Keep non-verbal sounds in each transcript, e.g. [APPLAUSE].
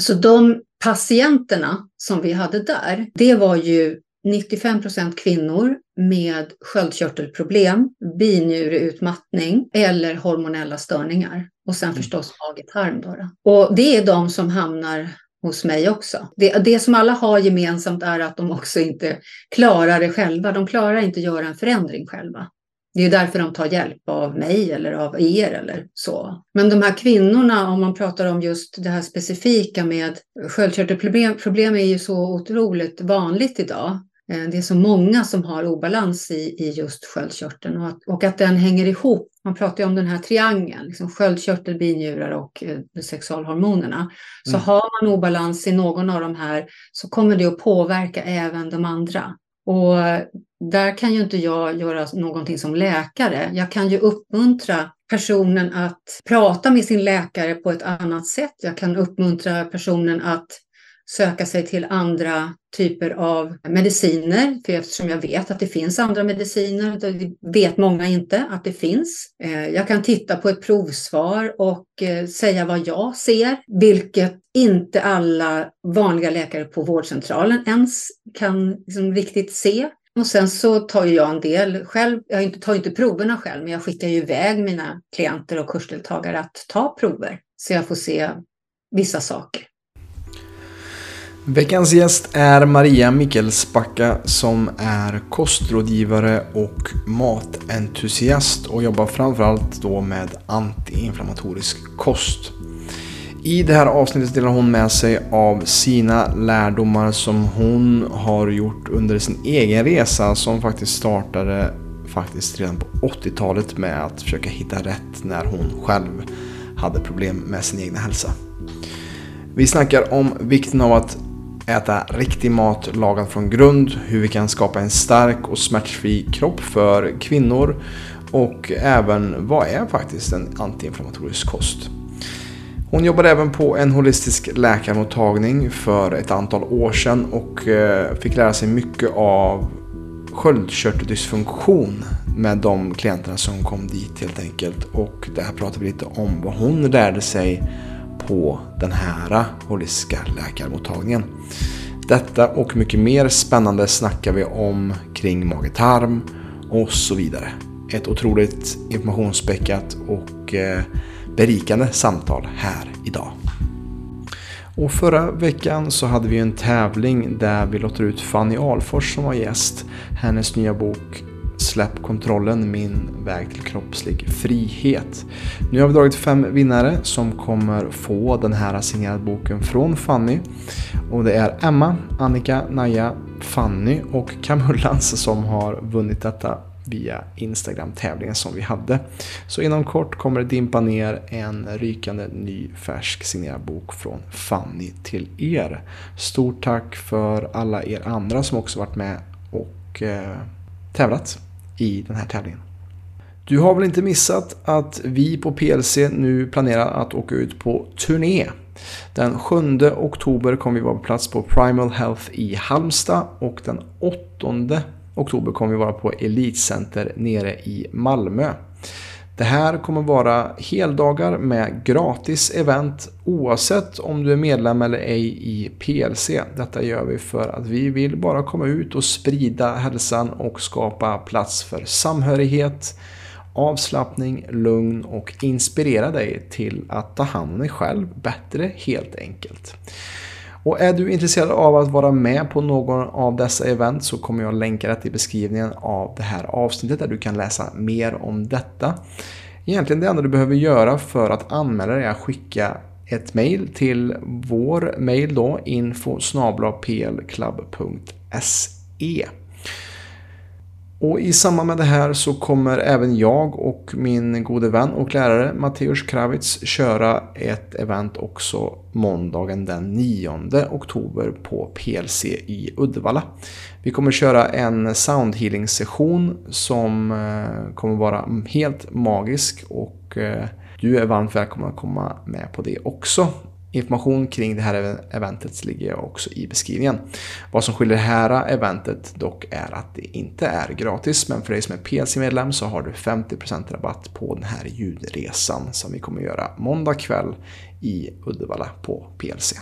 Så de patienterna som vi hade där, det var ju 95 procent kvinnor med sköldkörtelproblem, binjureutmattning eller hormonella störningar. Och sen mm. förstås mage-tarm. Och det är de som hamnar hos mig också. Det, det som alla har gemensamt är att de också inte klarar det själva. De klarar inte att göra en förändring själva. Det är därför de tar hjälp av mig eller av er eller så. Men de här kvinnorna, om man pratar om just det här specifika med sköldkörtelproblem, problem är ju så otroligt vanligt idag. Eh, det är så många som har obalans i, i just sköldkörteln och att, och att den hänger ihop. Man pratar ju om den här triangeln, liksom sköldkörtel, binjurar och eh, sexualhormonerna. Så mm. har man obalans i någon av de här så kommer det att påverka även de andra. Och där kan ju inte jag göra någonting som läkare. Jag kan ju uppmuntra personen att prata med sin läkare på ett annat sätt. Jag kan uppmuntra personen att söka sig till andra typer av mediciner, för eftersom jag vet att det finns andra mediciner, det vet många inte att det finns. Eh, jag kan titta på ett provsvar och eh, säga vad jag ser, vilket inte alla vanliga läkare på vårdcentralen ens kan liksom riktigt se. Och sen så tar jag en del själv, jag tar inte proverna själv, men jag skickar ju iväg mina klienter och kursdeltagare att ta prover, så jag får se vissa saker. Veckans gäst är Maria Mikkelsbacka som är kostrådgivare och matentusiast och jobbar framförallt då med antiinflammatorisk kost. I det här avsnittet delar hon med sig av sina lärdomar som hon har gjort under sin egen resa som faktiskt startade faktiskt redan på 80-talet med att försöka hitta rätt när hon själv hade problem med sin egna hälsa. Vi snackar om vikten av att äta riktig mat lagad från grund, hur vi kan skapa en stark och smärtfri kropp för kvinnor och även vad är faktiskt en antiinflammatorisk kost. Hon jobbade även på en holistisk läkarmottagning för ett antal år sedan och eh, fick lära sig mycket av sköldkörteldysfunktion med de klienterna som kom dit helt enkelt. Och där pratar vi lite om vad hon lärde sig på den här holistiska läkarmottagningen. Detta och mycket mer spännande snackar vi om kring mage-tarm och så vidare. Ett otroligt informationsspäckat och eh, berikande samtal här idag. Och förra veckan så hade vi en tävling där vi låter ut Fanny Alfors som var gäst. Hennes nya bok Släpp kontrollen, min väg till kroppslig frihet. Nu har vi dragit fem vinnare som kommer få den här signerade boken från Fanny. Och det är Emma, Annika, Naja, Fanny och Camullans [LAUGHS] som har vunnit detta via Instagram-tävlingen som vi hade. Så inom kort kommer det dimpa ner en rykande ny färsk signerad bok från Fanny till er. Stort tack för alla er andra som också varit med och eh, tävlat i den här tävlingen. Du har väl inte missat att vi på PLC nu planerar att åka ut på turné. Den 7 oktober kommer vi vara på plats på Primal Health i Halmstad och den 8 oktober kommer vi vara på Elitcenter nere i Malmö. Det här kommer vara heldagar med gratis event oavsett om du är medlem eller ej i PLC. Detta gör vi för att vi vill bara komma ut och sprida hälsan och skapa plats för samhörighet, avslappning, lugn och inspirera dig till att ta hand om dig själv bättre helt enkelt. Och är du intresserad av att vara med på någon av dessa event så kommer jag länka det i beskrivningen av det här avsnittet där du kan läsa mer om detta. Egentligen det enda du behöver göra för att anmäla dig är att skicka ett mail till vår mail då info plclub.se och i samband med det här så kommer även jag och min gode vän och lärare Mateusz Kravitz köra ett event också måndagen den 9 oktober på PLC i Uddevalla. Vi kommer köra en soundhealing session som eh, kommer vara helt magisk och eh, du är varmt välkommen att komma med på det också. Information kring det här eventet ligger också i beskrivningen. Vad som skiljer det här eventet dock är att det inte är gratis, men för dig som är PLC-medlem så har du 50% rabatt på den här ljudresan som vi kommer göra måndag kväll i Uddevalla på PLC.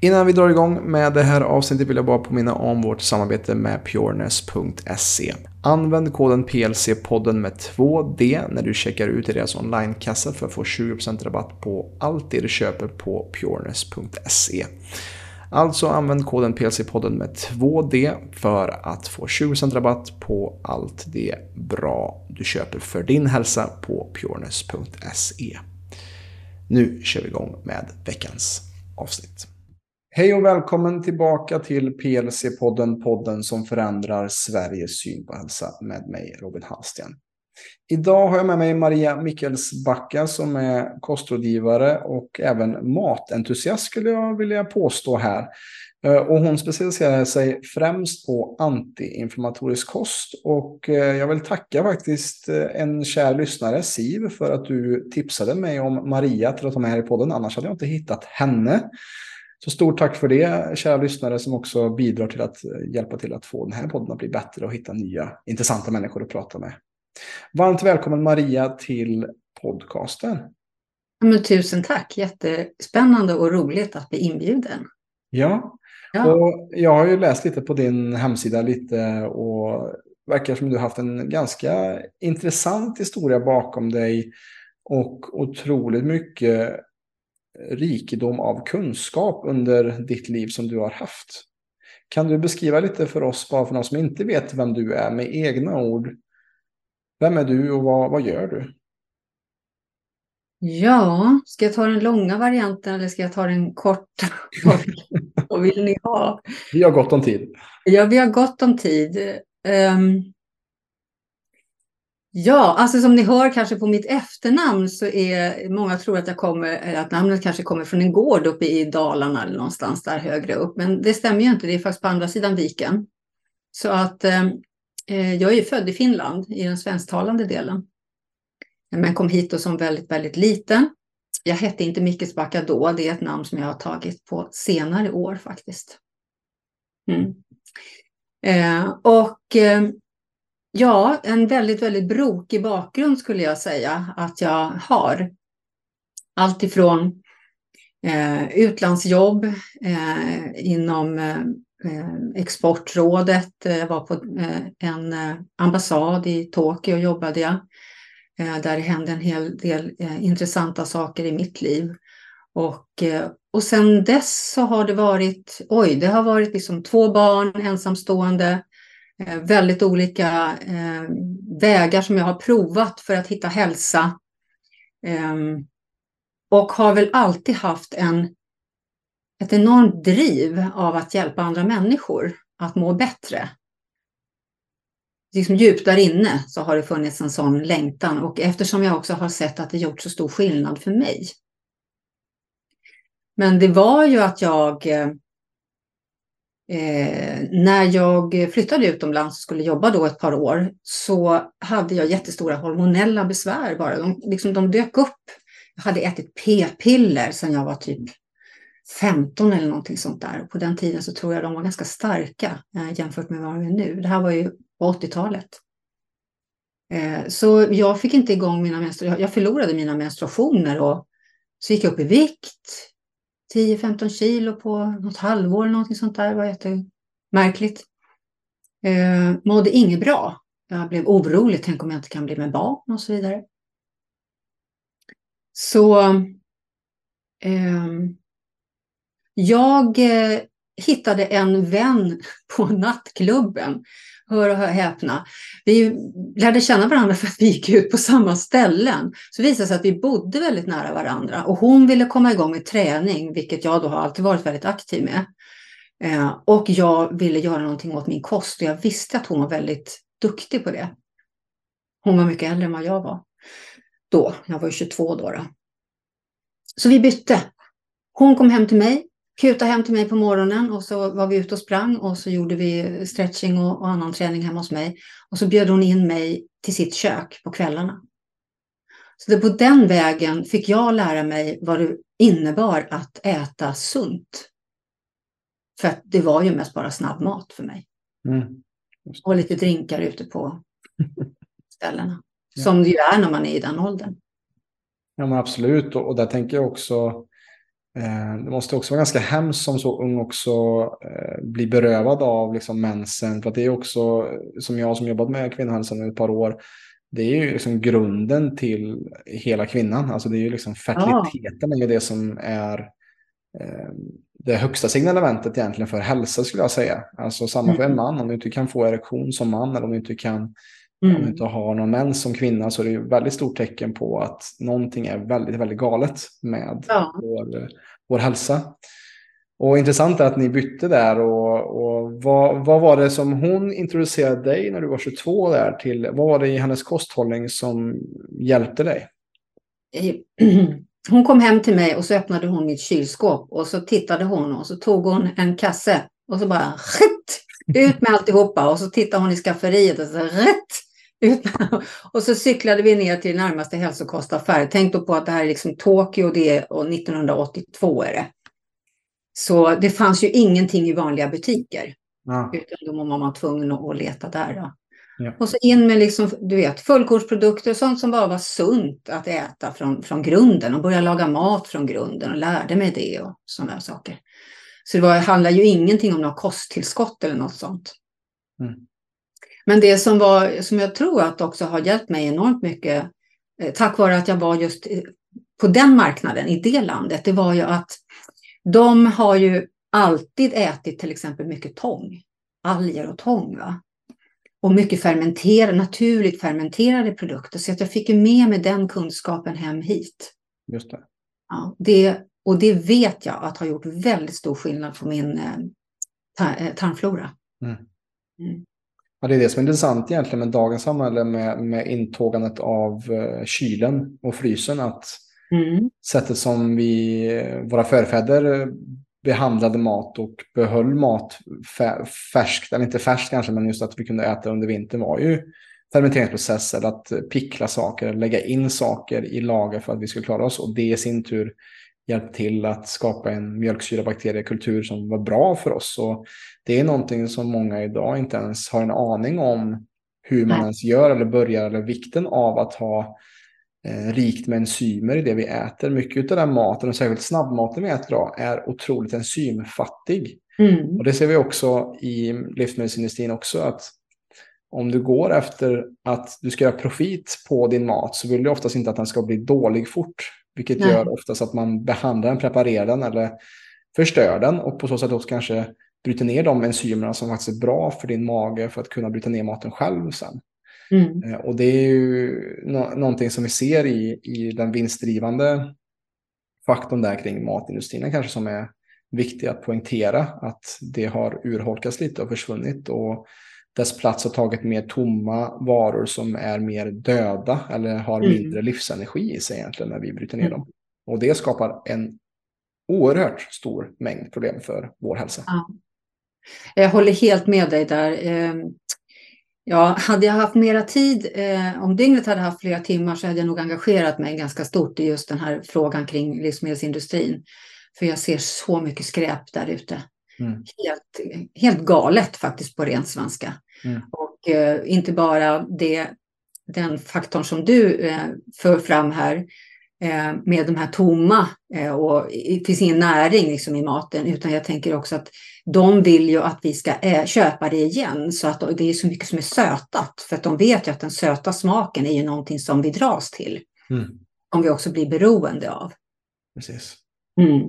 Innan vi drar igång med det här avsnittet vill jag bara påminna om vårt samarbete med pureness.se. Använd koden PLC-podden med 2D när du checkar ut i deras onlinekassa för att få 20% rabatt på allt det du köper på pureness.se. Alltså använd koden PLC-podden med 2D för att få 20% rabatt på allt det bra du köper för din hälsa på pureness.se. Nu kör vi igång med veckans avsnitt. Hej och välkommen tillbaka till PLC-podden, podden som förändrar Sveriges syn på hälsa med mig, Robin Hallsten. Idag har jag med mig Maria Mikkelsbacka som är kostrådgivare och även matentusiast skulle jag vilja påstå här. Eh, och hon specialiserar sig främst på antiinflammatorisk kost. Och eh, jag vill tacka faktiskt eh, en kär lyssnare, Siv, för att du tipsade mig om Maria till att ta med här i podden. Annars hade jag inte hittat henne. Så stort tack för det, kära lyssnare som också bidrar till att hjälpa till att få den här podden att bli bättre och hitta nya intressanta människor att prata med. Varmt välkommen Maria till podcasten. Men tusen tack, jättespännande och roligt att bli inbjuden. Ja, ja. och jag har ju läst lite på din hemsida lite och verkar som du har haft en ganska intressant historia bakom dig och otroligt mycket rikedom av kunskap under ditt liv som du har haft. Kan du beskriva lite för oss, bara för någon som inte vet vem du är, med egna ord. Vem är du och vad, vad gör du? Ja, ska jag ta den långa varianten eller ska jag ta den korta? [LAUGHS] vad vill ni ha? Vi har gott om tid. Ja, vi har gott om tid. Um, Ja, alltså som ni hör kanske på mitt efternamn så är många tror att jag kommer, eh, att namnet kanske kommer från en gård uppe i Dalarna eller någonstans där högre upp. Men det stämmer ju inte, det är faktiskt på andra sidan viken. Så att eh, eh jag är ju född i Finland, i den svensktalande delen. Men kom hit då som väldigt, väldigt liten. Jag hette inte Mickelsbacka då, det är ett namn som jag har tagit på senare år faktiskt. Mm. Eh, och eh, Ja, en väldigt, väldigt brokig bakgrund skulle jag säga att jag har. Allt ifrån eh, utlandsjobb eh, inom eh, eh Exportrådet, jag var på eh, en eh, ambassad i Tokyo och jobbade jag. Eh, där det hände en hel del intressanta saker i mitt liv. Och, och sen dess så har det varit, oj, det har varit liksom två barn, ensamstående, Eh, väldigt olika eh, vägar som jag har provat för att hitta hälsa. Ehm, och har väl alltid haft en, ett enormt driv av att hjälpa andra människor att må bättre. Liksom djupt där inne så har det funnits en sån längtan och eftersom jag också har sett att det gjort så stor skillnad för mig. Men det var ju att jag eh, eh, när jag flyttade utomlands och skulle jobba då ett par år så hade jag jättestora hormonella besvär bara. De, liksom, de dök upp. Jag hade ätit p-piller sedan jag var typ 15 eller någonting sånt där. Och på den tiden så tror jag de var ganska starka eh, jämfört med vad de är nu. Det här var ju på 80-talet. Eh, så jag fick inte igång mina menstruationer. Jag förlorade mina menstruationer och så gick jag upp i vikt. 10-15 kilo på något halvår eller någonting sånt där. Det var jättemärkligt. Eh, mådde inget bra. Jag blev orolig, tänk om jag inte kan bli med barn och så vidare. Så eh, jag eh, hittade en vän [LAUGHS] på nattklubben hör och häpna. Vi lärde känna varandra för att vi gick ut på samma ställen. Så det visade sig att vi bodde väldigt nära varandra och hon ville komma igång med träning, vilket jag då har alltid varit väldigt aktiv med. Eh, och jag ville göra någonting åt min kost och jag visste att hon var väldigt duktig på det. Hon var mycket äldre än vad jag var då. Jag var ju 22 då. då. Så vi bytte. Hon kom hem till mig kuta hem till mig på morgonen och så var vi ute och sprang och så gjorde vi stretching och, och annan träning hemma hos mig. Och så bjöd hon in mig till sitt kök på kvällarna. Så det på den vägen fick jag lära mig vad det innebar att äta sunt. För att det var ju mest bara snabbmat för mig. Mm. Och lite drinkar ute på [LAUGHS] ställena. Ja. Som det ju är när man är i den åldern. Ja men absolut och, och där tänker jag också det måste också vara ganska hemskt som så ung också eh, bli berövad av liksom mensen. För det är också, som jag som jobbat med kvinnohälsan i ett par år, det är ju liksom grunden till hela kvinnan. Alltså det är ju liksom fertiliteten är ju det som är eh, det högsta signalementet egentligen för hälsa skulle jag säga. Alltså samma för en mm. man, om du inte kan få erektion som man eller om du inte kan Mm. Om du inte har någon mens som kvinna så är det ett väldigt stort tecken på att någonting är väldigt, väldigt galet med ja. vår, vår hälsa. Och intressant är att ni bytte där och, och vad, vad var det som hon introducerade dig när du var 22 där till? Vad var det i hennes kosthållning som hjälpte dig? [CLEARS THROAT] Hon kom hem till mig och så öppnade hon mitt kylskåp och så tittade hon och så tog hon en kasse och så bara [LAUGHS] ut med alltihopa och så tittade hon i skafferiet och så rätt och så cyklade vi ner till närmaste hälsokostaffär. Tänk då på att det här är liksom Tokyo det är, och 1982 är det. Så det fanns ju ingenting i vanliga butiker. Ja. Utan då var man tvungen att leta där. Då. Ja. Och så in med liksom, du vet, fullkornsprodukter, sånt som bara var sunt att äta från, från grunden och börja laga mat från grunden och lärde mig det och sådana saker. Så det var, handlar ju ingenting om något kosttillskott eller något sånt. Mm. Men det som, var, som jag tror att också har hjälpt mig enormt mycket, eh, tack vare att jag var just på den marknaden i det landet, det var ju att de har ju alltid ätit till exempel mycket tång, alger och tång. Va? Och mycket fermenterade, naturligt fermenterade produkter. Så att jag fick ju med mig den kunskapen hem hit. Just det. Ja, det och det vet jag att har gjort väldigt stor skillnad på min eh, eh tarmflora. Mm. Mm. Ja, det är det som är intressant egentligen med dagens samhälle med, med intågandet av uh, kylen och frysen. Att mm. sättet som vi, våra förfäder behandlade mat och behöll mat färskt, eller inte färskt kanske, men just att vi kunde äta under vintern var ju fermenteringsprocesser, att pickla saker, lägga in saker i lager för att vi skulle klara oss. Och det i sin tur hjälpt till att skapa en mjölksyrabakteriekultur som var bra för oss. Och det är någonting som många idag inte ens har en aning om hur man ens gör eller börjar eller vikten av att ha eh, rikt med enzymer i det vi äter. Mycket av den maten och särskilt snabbmaten vi äter idag är otroligt enzymfattig. Mm. Och det ser vi också i livsmedelsindustrin också att om du går efter att du ska göra profit på din mat så vill du oftast inte att den ska bli dålig fort. Vilket Nej. gör oftast att man behandlar den, preparerar den eller förstör den och på så sätt också kanske bryter ner de enzymerna som faktiskt är bra för din mage för att kunna bryta ner maten själv sen. Mm. Eh, och det är ju no någonting som vi ser i, i den vinstdrivande faktorn där kring matindustrin kanske som är viktig att poängtera att det har urholkats lite och försvunnit och dess plats har tagit mer tomma varor som är mer döda eller har mm. mindre livsenergi i sig egentligen när vi bryter ner mm. dem. Och det skapar en oerhört stor mängd problem för vår hälsa. Ja. Jag håller helt med dig där. Ehm, ja, hade jag haft mera tid, eh, om dygnet hade haft flera timmar så hade jag nog engagerat mig ganska stort i just den här frågan kring livsmedelsindustrin. För jag ser så mycket skräp där ute. Mm. Helt, helt galet faktiskt på ren svenska. Mm. Och eh, inte bara det, den faktorn som du eh, för fram här eh, med de här tomma eh, och det finns ingen näring liksom i maten utan jag tänker också att de vill ju att vi ska eh, köpa det igen så att det är så mycket som är sötat för att de vet ju att den söta smaken är ju någonting som vi dras till. Mm. Som vi också blir beroende av. Precis. Mm.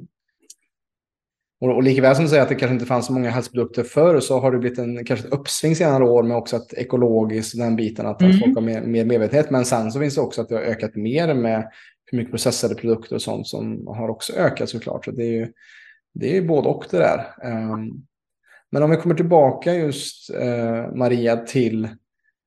Och, och likaväl som du säger att det kanske inte fanns så många hälsoprodukter förr så har det blivit en kanske ett uppsving senare år med också att ekologiskt, den biten, att, mm. folk har mer, mer medvetenhet. Men sen så finns det också att det har ökat mer med hur mycket processade produkter och sånt som har också ökat såklart. Så det är ju det är både och det där. Um, men om vi kommer tillbaka just uh, Maria till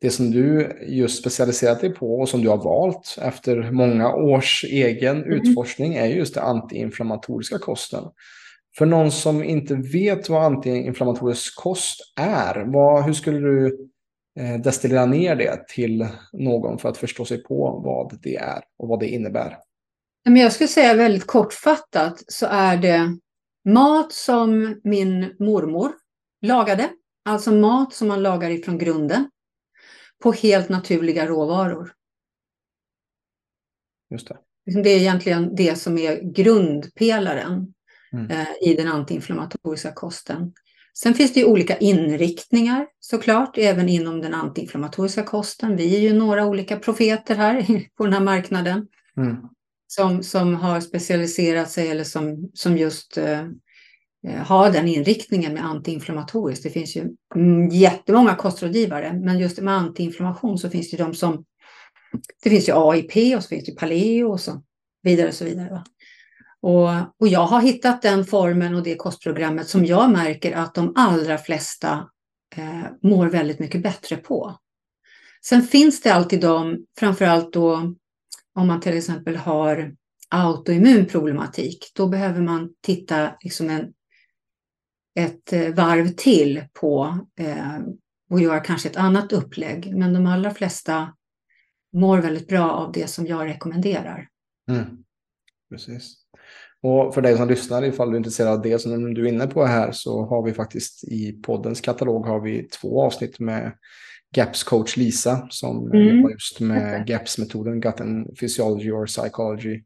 det som du just specialiserat dig på och som du har valt efter många års egen mm. utforskning är just det antiinflammatoriska kosten. För någon som inte vet vad antiinflammatorisk kost är, vad, hur skulle du eh, destillera ner det till någon för att förstå sig på vad det är och vad det innebär? Jag skulle säga väldigt kortfattat så är det mat som min mormor lagade. Alltså mat som man lagar ifrån grunden på helt naturliga råvaror. Just det. Det är egentligen det som är grundpelaren mm. eh, i den antiinflammatoriska kosten. Sen finns det ju olika inriktningar såklart, även inom den antiinflammatoriska kosten. Vi är ju några olika profeter här [LAUGHS] på den här marknaden mm. som, som har specialiserat sig eller som, som just eh, eh har den inriktningen med antiinflammatoriskt. Det finns ju jättemånga kostrådgivare, men just med antiinflammation så finns det ju de som det finns ju AIP och så finns det Paleo och så vidare och så vidare. Va? Och, och jag har hittat den formen och det kostprogrammet som jag märker att de allra flesta eh, mår väldigt mycket bättre på. Sen finns det alltid de, framförallt då om man till exempel har autoimmun problematik, då behöver man titta liksom en, ett eh, varv till på eh, och göra kanske ett annat upplägg. Men de allra flesta mår väldigt bra av det som jag rekommenderar. Mm. Precis. Och för dig som lyssnar, ifall du är intresserad av det som du är inne på här, så har vi faktiskt i poddens katalog har vi två avsnitt med GAPS coach Lisa som mm. jobbar just med GAPS-metoden, Gut and Physiology or Psychology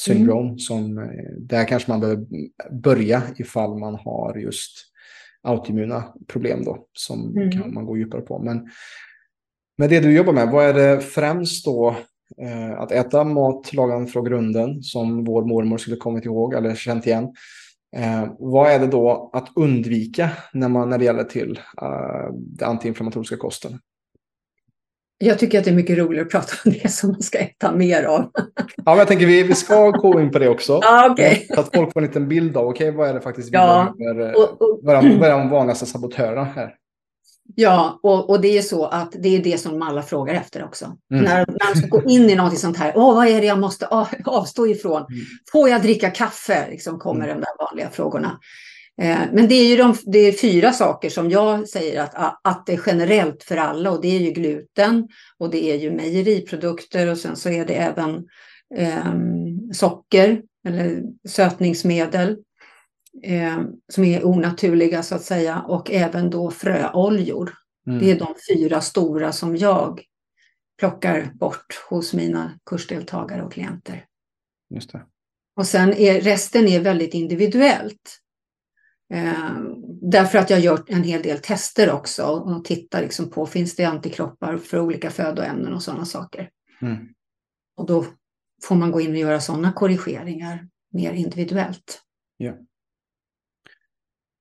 Syndrome. Mm. Som, eh, där kanske man behöver börja ifall man har just autoimmuna problem då, som mm. kan man gå djupare på. Men med det du jobbar med, vad är det främst då att äta mat lagad från grunden som vår mormor skulle kommit ihåg eller känt igen. Eh, vad är det då att undvika när, man, när det gäller till uh, den antiinflammatoriska kosten? Jag tycker att det är mycket roligare att prata om det som man ska äta mer av. ja, jag tänker vi, vi ska gå in på det också. Ah, okay. Så att folk får en liten bild av, okay, vad är det faktiskt vi ja, behöver, och, och, vad är de vanligaste sabotörerna här? Ja, och, och det är så att det är det som alla frågar efter också. Mm. När, när man ska gå in i något sånt här, Åh, vad är det jag måste [LAUGHS] avstå ifrån? Mm. Får jag dricka kaffe? Liksom kommer mm. de där vanliga frågorna. Eh, men det är ju de, det är fyra saker som jag säger att, att det är generellt för alla och det är ju gluten och det är ju mejeriprodukter och sen så är det även eh, socker eller sötningsmedel eh, som är onaturliga så att säga och även då fröoljor. Mm. Det är de fyra stora som jag plockar bort hos mina kursdeltagare och klienter. Just det. Och sen är resten är väldigt individuellt. Eh, därför att jag gör en hel del tester också och tittar liksom på finns det antikroppar för olika födoämnen och sådana saker. Mm. Och då får man gå in och göra sådana korrigeringar mer individuellt. Ja.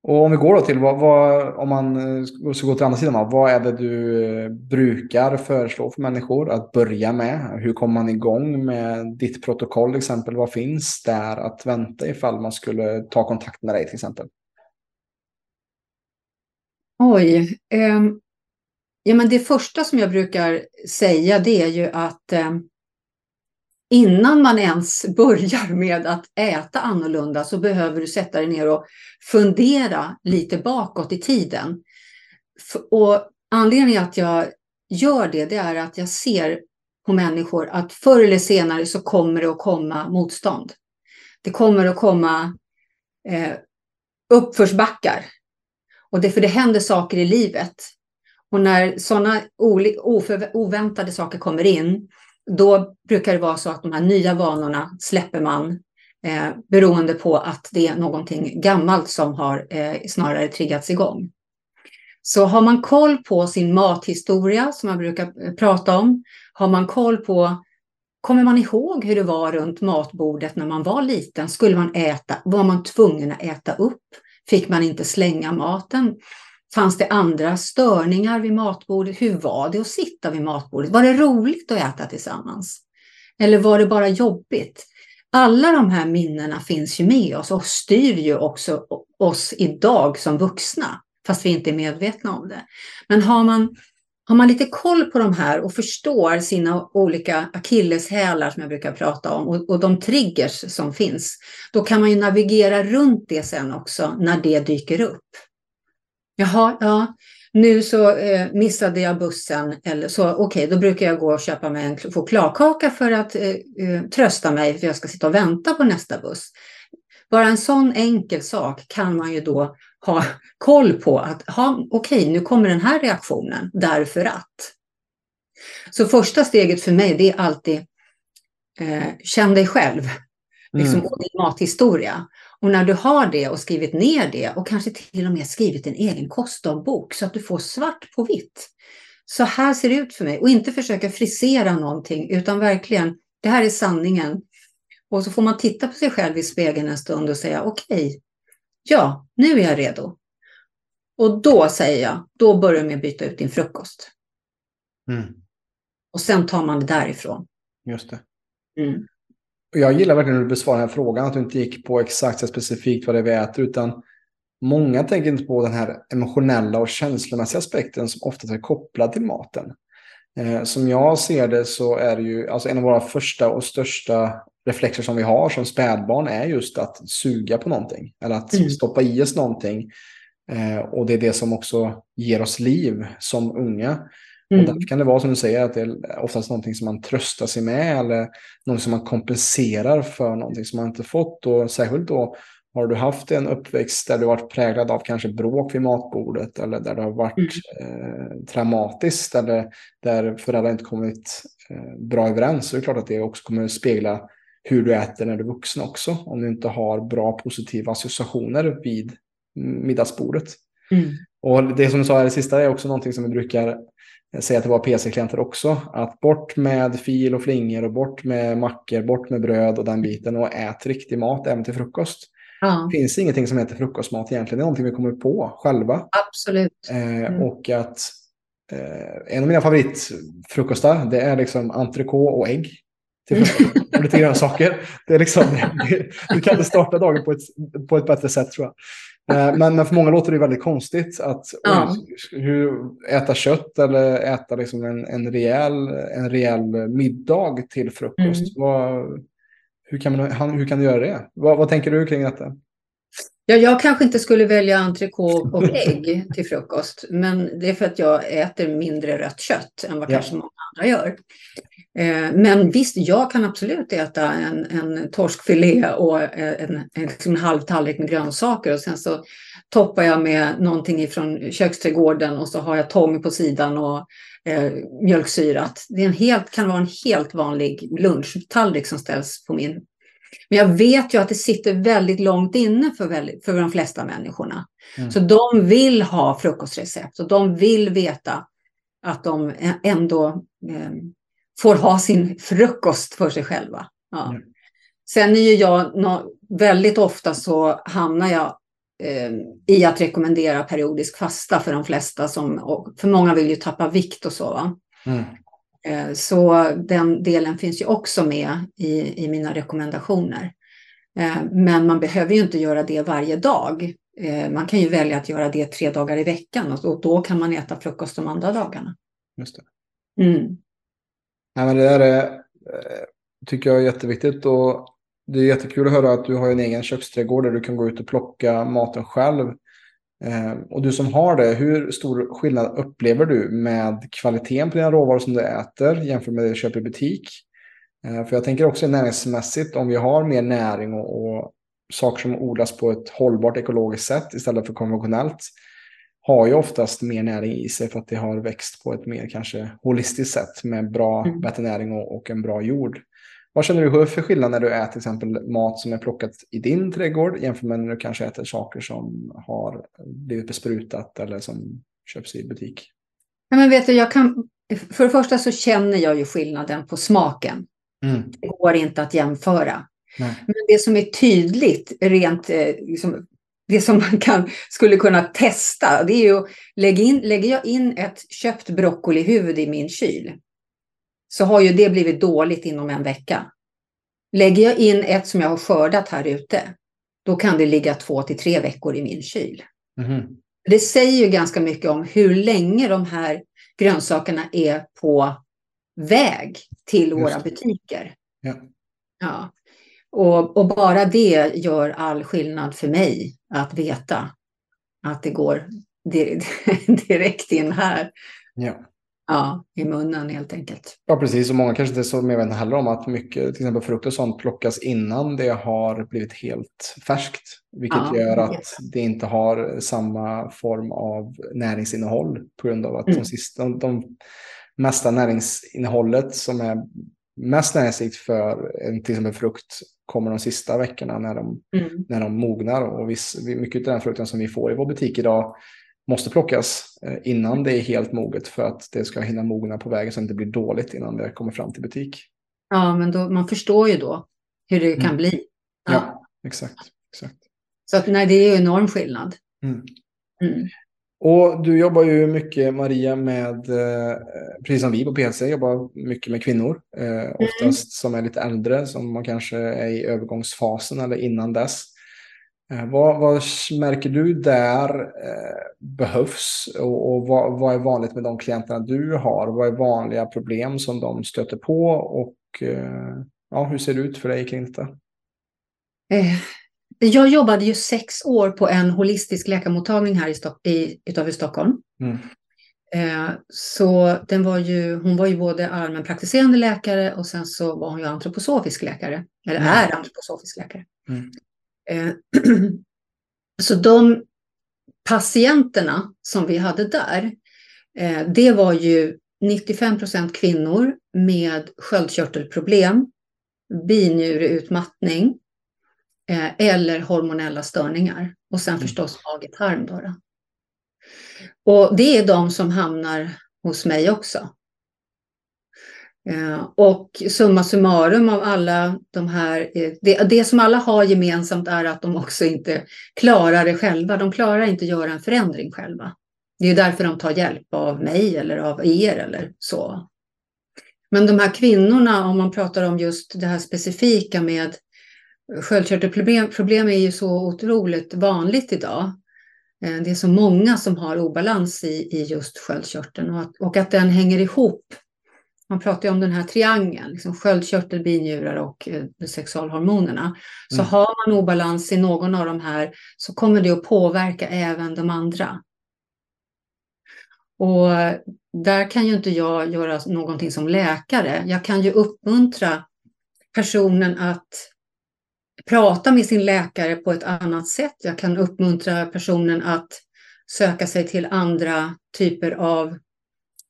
Och om vi går då till vad, vad, om man eh, ska gå till andra sidan, vad är det du eh, brukar föreslå för människor att börja med? Hur kommer man igång med ditt protokoll exempel? Vad finns där att vänta ifall man skulle ta kontakt med dig till exempel? Oj. Eh, ja, men det första som jag brukar säga det är ju att eh, innan man ens börjar med att äta annorlunda så behöver du sätta dig ner och fundera lite bakåt i tiden. Och anledningen att jag gör det, det är att jag ser på människor att förr eller senare så kommer det att komma motstånd. Det kommer att komma eh, uppförsbackar. Och det, för det händer saker i livet. Och när sådana oväntade saker kommer in då brukar det vara så att de här nya vanorna släpper man eh, beroende på att det är någonting gammalt som har eh, snarare triggats igång. Så har man koll på sin mathistoria som man brukar eh, prata om, har man koll på Kommer man ihåg hur det var runt matbordet när man var liten? Skulle man äta? Var man tvungen att äta upp? Fick man inte slänga maten? Fanns det andra störningar vid matbordet? Hur var det att sitta vid matbordet? Var det roligt att äta tillsammans? Eller var det bara jobbigt? Alla de här minnena finns ju med oss och styr ju också oss idag som vuxna, fast vi inte är medvetna om det. Men har man, har man lite koll på de här och förstår sina olika akilleshälar som jag brukar prata om och, och de triggers som finns, då kan man ju navigera runt det sen också när det dyker upp. Jaha, ja. Nu så eh, missade jag bussen. Eller så, okej, okay, då brukar jag gå och köpa mig en chokladkaka för att eh, eh, trösta mig för jag ska sitta och vänta på nästa buss. Bara en sån enkel sak kan man ju då ha koll på att okej, okay, nu kommer den här reaktionen därför att. Så första steget för mig det är alltid eh, känn dig själv. Liksom, Mm. och din mathistoria. Och när du har det och skrivit ner det och kanske till och med skrivit en egen kostdagbok så att du får svart på vitt. Så här ser det ut för mig. Och inte försöka frisera någonting utan verkligen, det här är sanningen. Och så får man titta på sig själv i spegeln en stund och säga okej, ja, nu är jag redo. Och då säger jag, då börjar du med att byta ut din frukost. Mm. Och sen tar man det därifrån. Just det. Mm. Jag gillar verkligen hur du besvarar den här frågan, att du inte gick på exakt så specifikt vad det är vi äter, utan många tänker inte på den här emotionella och känslomässiga aspekten som ofta är kopplad till maten. Eh, som jag ser det så är det ju, alltså en av våra första och största reflexer som vi har som spädbarn är just att suga på någonting, eller att Mm. stoppa i oss någonting. Eh, och det är det som också ger oss liv som unga. Och Mm. därför kan det vara som du säger, att det är oftast någonting som man tröstar sig med eller något som man kompenserar för någonting som man inte fått. Och särskilt då har du haft en uppväxt där du varit präglad av kanske bråk vid matbordet eller där det har varit eh, traumatiskt eller där föräldrar inte kommit eh, bra överens. Så är det klart att det också kommer att spegla hur du äter när du är vuxen också. Om du inte har bra positiva associationer vid middagsbordet. Mm. Och det som du sa här i sista är också någonting som vi brukar säga till våra PC-klienter också. Att bort med fil och flingor och bort med mackor, bort med bröd och den biten och ät riktig mat även till frukost. Ja, Det finns ingenting som heter frukostmat egentligen. Det är någonting vi kommer på själva. absolut. Eh, Mm. Och att eh, en av mina favoritfrukostar det är liksom entrecote och ägg. Till frukost. och lite grönsaker. Det är liksom, [LAUGHS] du kan inte starta dagen på ett, på ett bättre sätt tror jag. Eh, Men, men för många låter det väldigt konstigt att Ja. hur, äta kött eller äta liksom en, en, rejäl, en rejäl middag till frukost. Vad, hur, kan man, hur kan du göra det? Vad, vad tänker du kring detta? Ja, jag kanske inte skulle välja entrecote och ägg till frukost, men det är för att jag äter mindre rött kött än vad Ja. kanske många andra gör. Eh, Men visst, jag kan absolut äta en, en torskfilé och eh, en, en, liksom en halv tallrik med grönsaker och sen så toppar jag med någonting ifrån köksträdgården och så har jag tång på sidan och eh, mjölksyrat. Det är en helt, kan vara en helt vanlig lunchtallrik som ställs på min men jag vet ju att det sitter väldigt långt inne för, väldigt, för de flesta människorna. Mm. Så de vill ha frukostrecept och de vill veta att de ändå eh, får ha sin frukost för sig själva. Ja. Mm. Sen är ju jag, väldigt ofta så hamnar jag eh, i att rekommendera periodisk fasta för de flesta som, för många vill ju tappa vikt och så. Mm. Eh, Så den delen finns ju också med i, i mina rekommendationer. Eh, Men man behöver ju inte göra det varje dag. Eh, Man kan ju välja att göra det tre dagar i veckan och och då kan man äta frukost de andra dagarna. Just det. Mm. Nej, men det där är, eh, tycker jag är jätteviktigt. Och det är jättekul att höra att du har en egen köksträdgård där du kan gå ut och plocka maten själv. Eh, och du som har det, hur stor skillnad upplever du med kvaliteten på dina råvaror som du äter jämfört med det du köper i butik? Eh, för jag tänker också näringsmässigt, om vi har mer näring och, och saker som odlas på ett hållbart ekologiskt sätt istället för konventionellt har ju oftast mer näring i sig för att det har växt på ett mer kanske holistiskt sätt med bra, Mm. bättre näring och, och en bra jord. Vad känner du för skillnad när du äter till exempel mat som är plockat i din trädgård jämfört med när du kanske äter saker som har blivit besprutat eller som köps i butik? Ja, men vet du, jag kan, för det första så känner jag ju skillnaden på smaken. Mm. Det går inte att jämföra. Nej. Men det som är tydligt, rent eh, liksom, det som man kan, skulle kunna testa, det är ju, lägg in, lägger jag in ett köpt broccolihuvud i min kyl, så har ju det blivit dåligt inom en vecka. Lägger jag in ett som jag har skördat här ute, då kan det ligga två till tre veckor i min kyl. Mhm. Det säger ju ganska mycket om hur länge de här grönsakerna är på väg till våra butiker. Ja. Ja. Och, och bara det gör all skillnad för mig att veta att det går di- [LAUGHS] direkt in här Ja. ja, i munnen helt enkelt. ja, precis. Och många kanske inte är så medvetna heller om att mycket, till exempel frukt och sånt, plockas innan det har blivit helt färskt. Vilket Ja, gör att vet det inte har samma form av näringsinnehåll på grund av att Mm. de, sista, de, mesta näringsinnehållet som är mest näringsrikt för en, till exempel frukt kommer de sista veckorna när de, mm. när de mognar. Och viss, mycket av den frukten som vi får i vår butik idag måste plockas eh, innan det är helt moget för att det ska hinna mogna på vägen så att det inte blir dåligt innan det kommer fram till butik. Ja, men då, man förstår ju då hur det kan mm. bli. Ja. ja, exakt, exakt. Så att, nej, det är ju enorm skillnad. Mm. Mm. Och du jobbar ju mycket, Maria, med, eh, precis som vi på PC, jobbar mycket med kvinnor. Eh, mm. oftast som är lite äldre, som man kanske är i övergångsfasen eller innan dess. Eh, vad, vad märker du där eh, behövs och, och vad, vad, är vanligt med de klienterna du har? Vad är vanliga problem som de stöter på och ja, hur ser det ut för dig kring detta? Jag jobbade ju sex år på en holistisk läkarmottagning här i, Stock i, utanför Stockholm. Mm. Eh, så den var ju, hon var ju både allmänpraktiserande läkare och sen så var hon ju antroposofisk läkare. Eller mm. är antroposofisk läkare. Mm. Eh, [CLEARS THROAT] så de patienterna som vi hade där, eh, det var ju 95 procent kvinnor med sköldkörtelproblem, binjureutmattning eller hormonella störningar. Och sen mm. förstås mage-tarm. Då, då. Och det är de som hamnar hos mig också. Eh, och summa summarum av alla de här, eh, det, det, som alla har gemensamt är att de också inte klarar det själva. De klarar inte att göra en förändring själva. Det är därför de tar hjälp av mig eller av er eller så. Men de här kvinnorna, om man pratar om just det här specifika med sköldkörtelproblem, problem är ju så otroligt vanligt idag. Eh, det är så många som har obalans i, i just sköldkörteln och att, och att den hänger ihop man pratar ju om den här triangeln, liksom sköldkörtel, binjurar och eh, sexualhormonerna. Så mm. har man obalans i någon av de här så kommer det att påverka även de andra. Och där kan ju inte jag göra någonting som läkare. Jag kan ju uppmuntra personen att prata med sin läkare på ett annat sätt. Jag kan uppmuntra personen att söka sig till andra typer av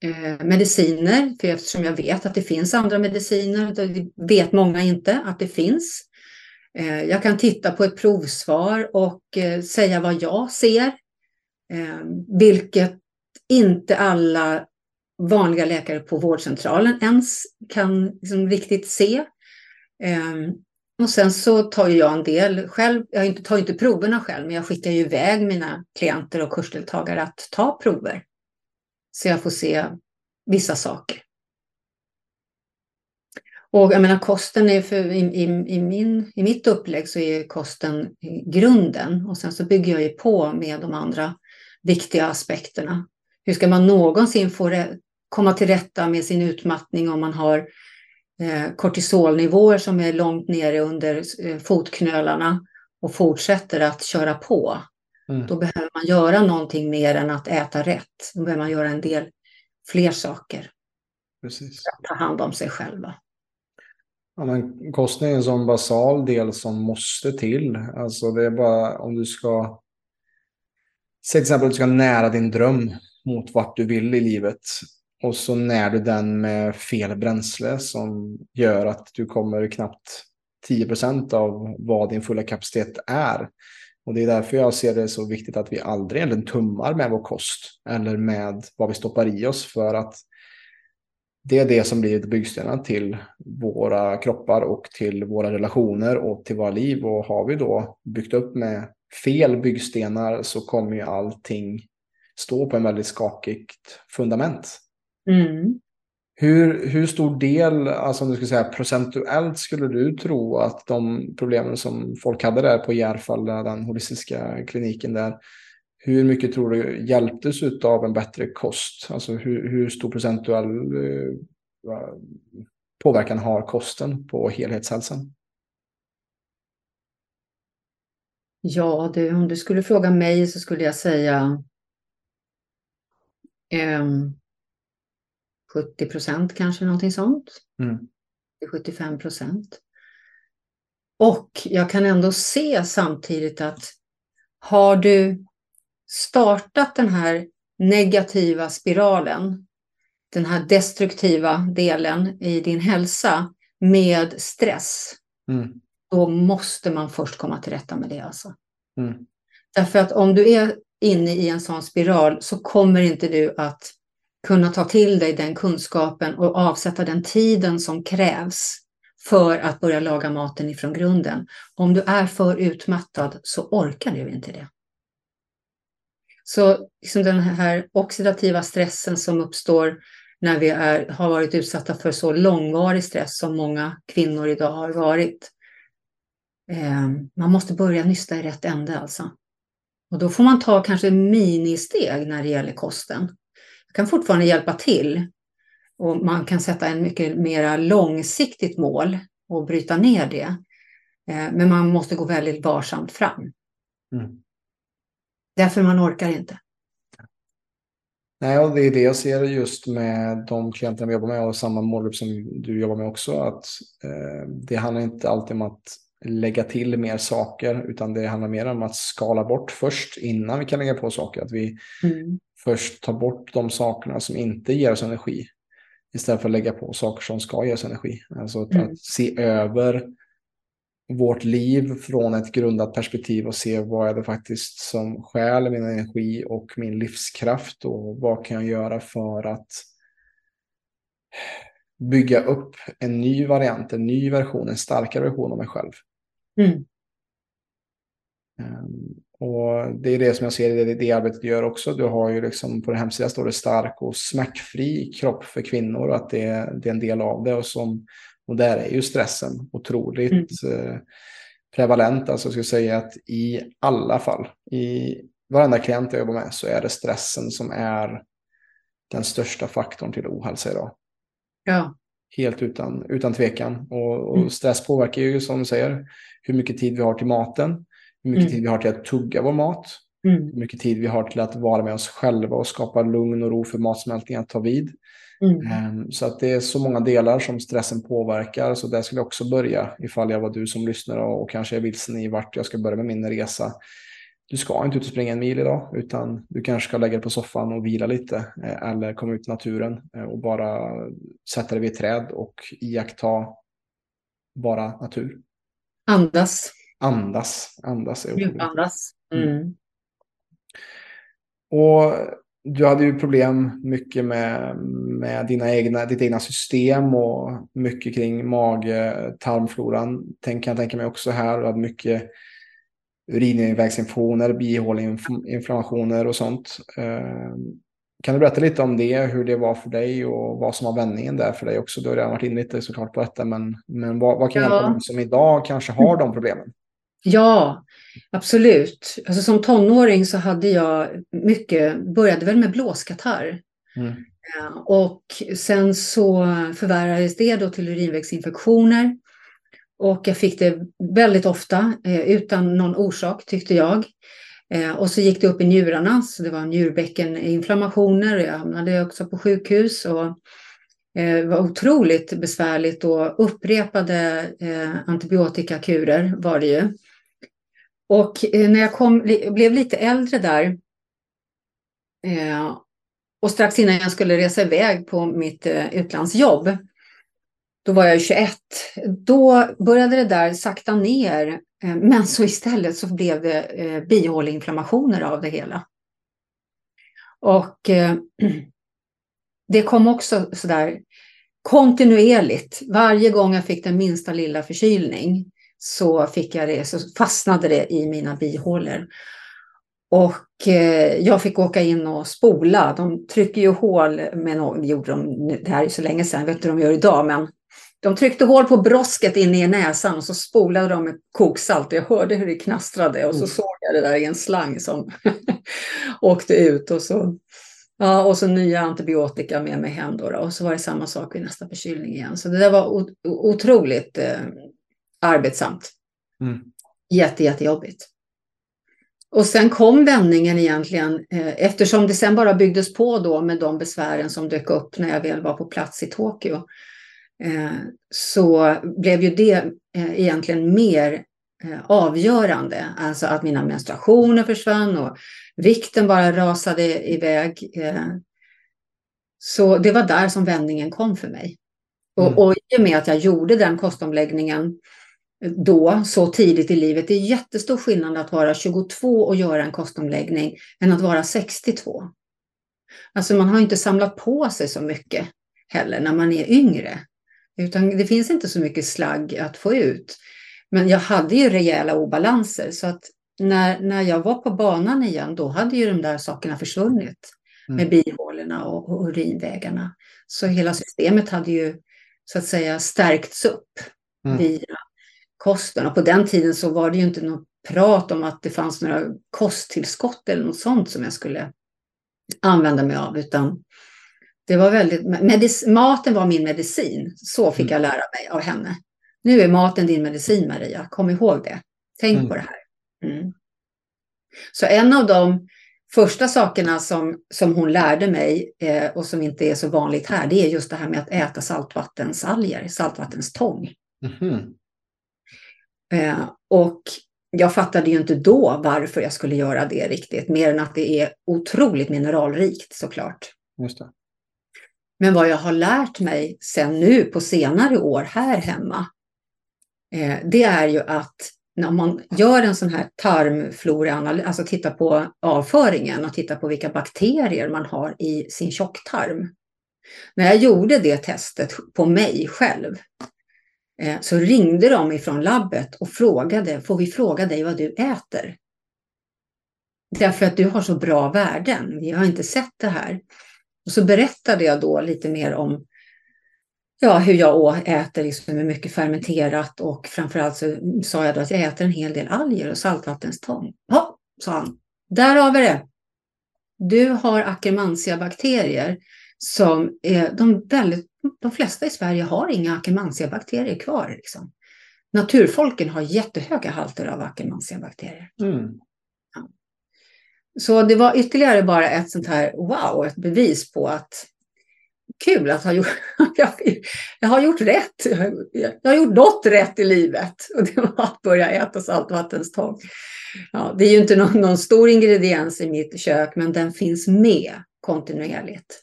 eh, mediciner, för eftersom jag vet att det finns andra mediciner, det vet många inte att det finns. Eh, jag kan titta på ett provsvar och eh, säga vad jag ser, eh, vilket inte alla vanliga läkare på vårdcentralen ens kan liksom riktigt se. Eh, och sen så tar jag en del själv, jag tar inte proverna själv, men jag skickar ju iväg mina klienter och kursdeltagare att ta prover. Så jag får se vissa saker. Och jag menar kosten är för, i, i, i, min, i mitt upplägg så är kosten grunden och sen så bygger jag ju på med de andra viktiga aspekterna. Hur ska man någonsin få komma till rätta med sin utmattning om man har eh, kortisolnivåer som är långt nere under eh, fotknölarna och fortsätter att köra på? Mm. Då behöver man göra någonting mer än att äta rätt. Då behöver man göra en del fler saker. Precis. För att ta hand om sig själva. Ja, men kosten är en sån basal del som måste till. Alltså det är bara om du ska... Till exempel att du ska nära din dröm mot vart du vill i livet. Och så när du den med fel bränsle som gör att du kommer knappt 10% av vad din fulla kapacitet är. Och det är därför jag ser det så viktigt att vi aldrig egentligen tummar med vår kost eller med vad vi stoppar i oss för att det är det som blir byggstenarna till våra kroppar och till våra relationer och till våra liv. Och har vi då byggt upp med fel byggstenar så kommer ju allting stå på en väldigt skakigt fundament. Mm. Hur, hur stor del, alltså om du skulle säga procentuellt, skulle du tro att de problemen som folk hade där på Järfalla, den holistiska kliniken där, hur mycket tror du hjälptes av en bättre kost? Alltså hur, hur stor procentuell eh, påverkan har kosten på helhetshälsan? Ja, det, om du skulle fråga mig så skulle jag säga um, 70 procent kanske, någonting sånt. Mm. 75 procent. Och jag kan ändå se samtidigt att har du startat den här negativa spiralen, den här destruktiva delen i din hälsa, med stress, Mm. då måste man först komma till rätta med det. Alltså. Mm. Därför att om du är inne i en sån spiral så kommer inte du att kunna ta till dig den kunskapen och avsätta den tiden som krävs för att börja laga maten ifrån grunden. Om du är för utmattad så orkar du inte det. Så liksom den här oxidativa stressen som uppstår när vi är, har varit utsatta för så långvarig stress som många kvinnor idag har varit. Eh, man måste börja nysta i rätt ände alltså. Och då får man ta kanske ministeg när det gäller kosten. Kan fortfarande hjälpa till. Och man kan sätta en mycket mer långsiktigt mål och bryta ner det. Eh, men man måste gå väldigt varsamt fram. Mm. Därför man orkar inte. Nej, och det är det jag ser just med de klienterna vi jobbar med och samma målgrupp som du jobbar med också. Att eh, det handlar inte alltid om att lägga till mer saker, utan det handlar mer om att skala bort först innan vi kan lägga på saker. Att vi Mm. först tar bort de sakerna som inte ger oss energi istället för att lägga på saker som ska ge oss energi. Alltså att, Mm. att se över vårt liv från ett grundat perspektiv och se vad är det faktiskt som stjäl min energi och min livskraft och vad kan jag göra för att bygga upp en ny variant, en ny version, en starkare version av mig själv. Mm. Um, och det är det som jag ser i det, det arbetet du gör också. Du har ju liksom på din hemsida står det stark och smärtfri kropp för kvinnor och att det, det är en del av det. Och, som, och där är ju stressen otroligt eh, prevalent. Alltså jag skulle säga att i alla fall, i varenda klient jag jobbar med så är det stressen som är den största faktorn till ohälsa idag. Ja. Helt utan, utan tvekan. Och, och Mm. stress påverkar ju som du säger hur mycket tid vi har till maten, hur mycket Mm. tid vi har till att tugga vår mat, Mm. hur mycket tid vi har till att vara med oss själva och skapa lugn och ro för matsmältningen att ta vid. Mm. Ehm, Så att det är så många delar som stressen påverkar. Så där skulle jag också börja ifall jag var du som lyssnar och, och kanske är vilsen i vart jag ska börja med min resa. Du ska inte ut och springa en mil idag, utan du kanske ska lägga dig på soffan och vila lite eh, eller komma ut i naturen eh, och bara sätta dig vid ett träd och iaktta bara natur. Andas. Andas, andas är otroligt. Mm. Mm. Och du hade ju problem mycket med, med dina egna, ditt egna system och mycket kring mag-tarmfloran. Tänk, kan jag tänka mig också här. Du hade mycket urinvägsinfektioner, bihåleinflammationer och sånt. Eh, Kan du berätta lite om det, hur det var för dig och vad som var vändningen där för dig också? Du har redan varit inne lite såklart på detta, men, men vad, vad kan Ja. hjälpa dem som idag kanske har de problemen? Ja, absolut. Alltså som tonåring så hade jag mycket, började väl med blåskatarr. Mm. Och sen så förvärrades det då till urinvägsinfektioner. Och jag fick det väldigt ofta eh, utan någon orsak tyckte jag. Eh, och så gick det upp i njurarna, så det var njurbäckeninflammationer. Jag hamnade också på sjukhus och det var otroligt besvärligt och upprepade antibiotikakurer var det ju. Och när jag kom, blev lite äldre där och strax innan jag skulle resa iväg på mitt utlandsjobb, då var jag 21, då började det där sakta ner. Eh, men så istället så blev det eh, bihåleinflammationer av det hela. Och eh, [CLEARS THROAT] det kom också sådär kontinuerligt. Varje gång jag fick den minsta lilla förkylning så fick jag det, så fastnade det i mina bihålor. Och eh, jag fick åka in och spola. De trycker ju hål med någon, gjorde de, det här är så länge sedan, jag vet inte hur de gör idag, men de tryckte hål på brosket inne i näsan och så spolade de med koksalt jag hörde hur det knastrade och så Mm. såg jag det där i en slang som [LAUGHS] åkte ut och så, ja, och så nya antibiotika med mig hem då, då och så var det samma sak vid nästa förkylning igen. Så det där var otroligt eh, arbetsamt. Mm. Jätte, jättejobbigt. Och sen kom vändningen egentligen eh, eftersom det sen bara byggdes på då med de besvären som dök upp när jag väl var på plats i Tokyo. Eh, så blev ju det eh, egentligen mer eh, avgörande. Alltså att mina menstruationer försvann och vikten bara rasade iväg. Så det var där som vändningen kom för mig. Och, mm. och i och med att jag gjorde den kostomläggningen då, så tidigt i livet, det är jättestor skillnad att vara 22 och göra en kostomläggning än att vara 62. Alltså man har inte samlat på sig så mycket heller när man är yngre. Utan det finns inte så mycket slagg att få ut. Men jag hade ju rejäla obalanser så att när, när jag var på banan igen då hade ju de där sakerna försvunnit. Mm. Med bihålorna och, och urinvägarna. Så hela systemet hade ju så att säga stärkts upp mm. via kosten. Och på den tiden så var det ju inte något prat om att det fanns några kosttillskott eller något sånt som jag skulle använda mig av. Utan det var väldigt, medis, maten var min medicin. Så fick mm. jag lära mig av henne. Nu är maten din medicin Maria, kom ihåg det. Tänk mm. på det här. Mm. Så en av de första sakerna som, som hon lärde mig eh, och som inte är så vanligt här, det är just det här med att äta saltvattensalger, saltvattenstång. Mm. Eh, och jag fattade ju inte då varför jag skulle göra det riktigt, mer än att det är otroligt mineralrikt såklart. Just det. Men vad jag har lärt mig sen nu på senare år här hemma, eh, det är ju att när man gör en sån här tarmfloraanalys, alltså tittar på avföringen och tittar på vilka bakterier man har i sin tjocktarm. När jag gjorde det testet på mig själv eh, så ringde de ifrån labbet och frågade, får vi fråga dig vad du äter? Därför att du har så bra värden, vi har inte sett det här. Och så berättade jag då lite mer om ja, hur jag äter liksom med mycket fermenterat och framförallt så sa jag då att jag äter en hel del alger och saltvattenstång. Ja, sa han. Där har vi det. Du har Akkermansia-bakterier som är de väldigt, de flesta i Sverige har inga Akkermansia-bakterier kvar. Liksom. Naturfolken har jättehöga halter av Akkermansia-bakterier. Mm. Så det var ytterligare bara ett sånt här wow, ett bevis på att kul att ha gjort, [LAUGHS] jag, har gjort rätt. Jag har gjort något rätt i livet och det var att börja äta saltvattenstång. Ja, det är ju inte någon, någon, stor ingrediens i mitt kök, men den finns med kontinuerligt.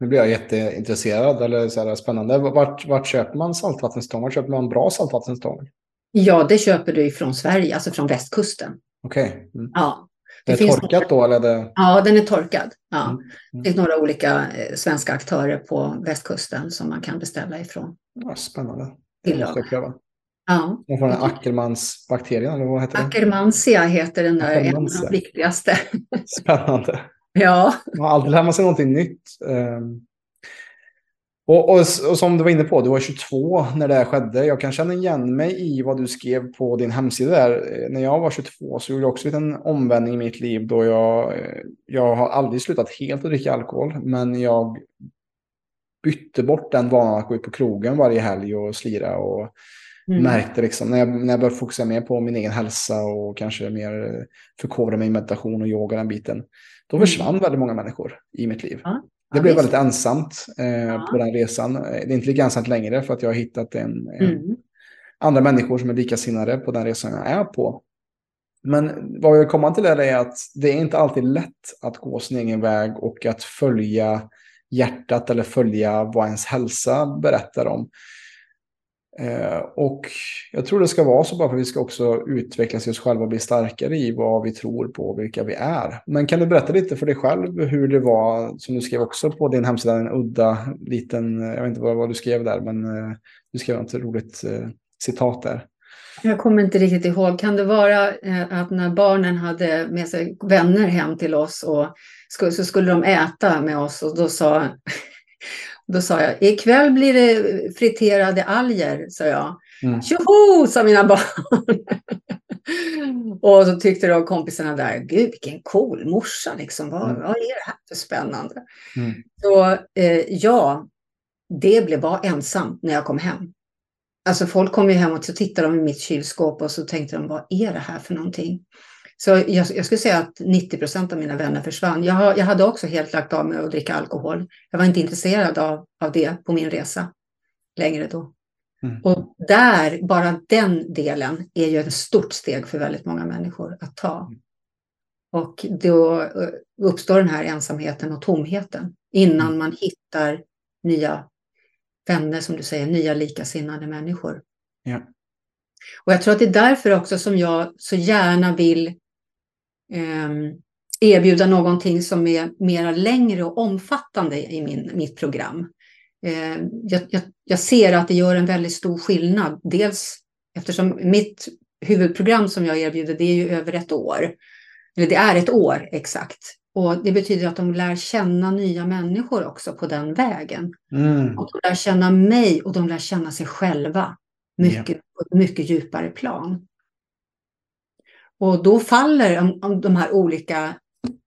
Nu blir jag jätteintresserad eller så här spännande. Vart, vart köper man saltvattenstång? Vart köper man bra saltvattenstång? Ja, det köper du från Sverige, alltså från västkusten. Okej. Okay. Mm. Ja, det är torkat då? Eller det... Ja, den är torkad. Ja. Mm. Mm. Det finns några olika eh, svenska aktörer på västkusten som man kan beställa ifrån. Ja, spännande. Det måste jag pröva. Ja. Och från Ackermans-bakterien, eller vad heter det? Ackermansia heter den där, en av de viktigaste. Spännande. [LAUGHS] Ja. Man har alltid lärt sig någonting nytt. Och, och, och, som du var inne på, du var 22 när det här skedde. Jag kan känna igen mig i vad du skrev på din hemsida där. När jag var 22 så gjorde jag också en omvändning i mitt liv då jag, jag har aldrig slutat helt att dricka alkohol, men jag bytte bort den vanan att gå ut på krogen varje helg och slira och mm. märkte liksom när jag, när jag började fokusera mer på min egen hälsa och kanske mer förkovra mig i meditation och yoga den biten. Då mm. försvann mm. väldigt många människor i mitt liv. Ja. Det blev väldigt ensamt eh, ja. på den resan. Det är inte lika ensamt längre för att jag har hittat en, en mm. andra människor som är likasinnade på den resan jag är på. Men vad jag vill komma till är att det är inte alltid lätt att gå sin egen väg och att följa hjärtat eller följa vad ens hälsa berättar om. Eh, och jag tror det ska vara så bara för att vi ska också utvecklas i oss själva och bli starkare i vad vi tror på och vilka vi är. Men kan du berätta lite för dig själv hur det var, som du skrev också på din hemsida, en udda liten, jag vet inte vad, vad du skrev där, men eh, du skrev ett roligt eh, citat där. Jag kommer inte riktigt ihåg. Kan det vara eh, att när barnen hade med sig vänner hem till oss och så skulle de äta med oss och då sa då sa jag, ikväll blir det friterade alger, sa jag. Mm. Tjoho, sa mina barn. och så tyckte de kompisarna där, gud vilken cool morsa, liksom. vad, mm. vad är det här för spännande? Mm. Så eh, ja, det blev bara ensamt när jag kom hem. Alltså folk kom ju hem och så tittade de i mitt kylskåp och så tänkte de, vad är det här för någonting? Så jag, jag, skulle säga att 90 procent av mina vänner försvann. Jag, jag, hade också helt lagt av med att dricka alkohol. Jag var inte intresserad av, av det på min resa längre då. Mm. Och där, bara den delen är ju ett stort steg för väldigt många människor att ta. Mm. Och då eh, uppstår den här ensamheten och tomheten innan mm. man hittar nya vänner, som du säger, nya likasinnade människor. Ja. Och jag tror att det är därför också som jag så gärna vill erbjuda någonting som är mera längre och omfattande i min, mitt program. Eh, jag, jag, jag, ser att det gör en väldigt stor skillnad. Dels eftersom mitt huvudprogram som jag erbjuder, det är ju över ett år. Eller det är ett år exakt. Och det betyder att de lär känna nya människor också på den vägen. Mm. Och de lär känna mig och de lär känna sig själva mycket, yeah. på ett mycket djupare plan. Och då faller de här olika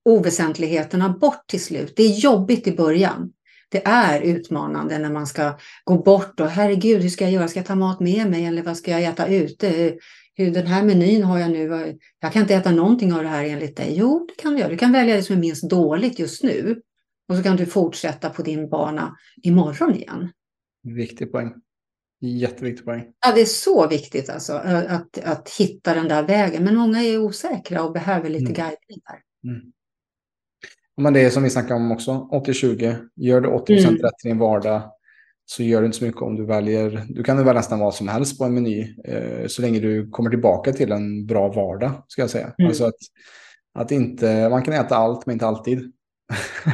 oväsentligheterna bort till slut. Det är jobbigt i början. Det är utmanande när man ska gå bort och herregud, hur ska jag göra? Ska jag ta mat med mig eller vad ska jag äta ute? Hur, den här menyn har jag nu. Jag kan inte äta någonting av det här enligt dig. Jo, det kan du göra. Du kan välja det som är minst dåligt just nu. Och så kan du fortsätta på din bana imorgon igen. Viktig poäng. Jätteviktig poäng. Ja, det är så viktigt alltså att, att hitta den där vägen. Men många är osäkra och behöver lite mm. guidning där. Mm. Men det är som vi snackade om också, 80-20. Gör du 80 mm. rätt i din vardag så gör det inte så mycket om du väljer. Du kan välja nästan vad som helst på en meny eh, så länge du kommer tillbaka till en bra vardag. Ska jag säga. Mm. Alltså att, att inte, man kan äta allt men inte alltid.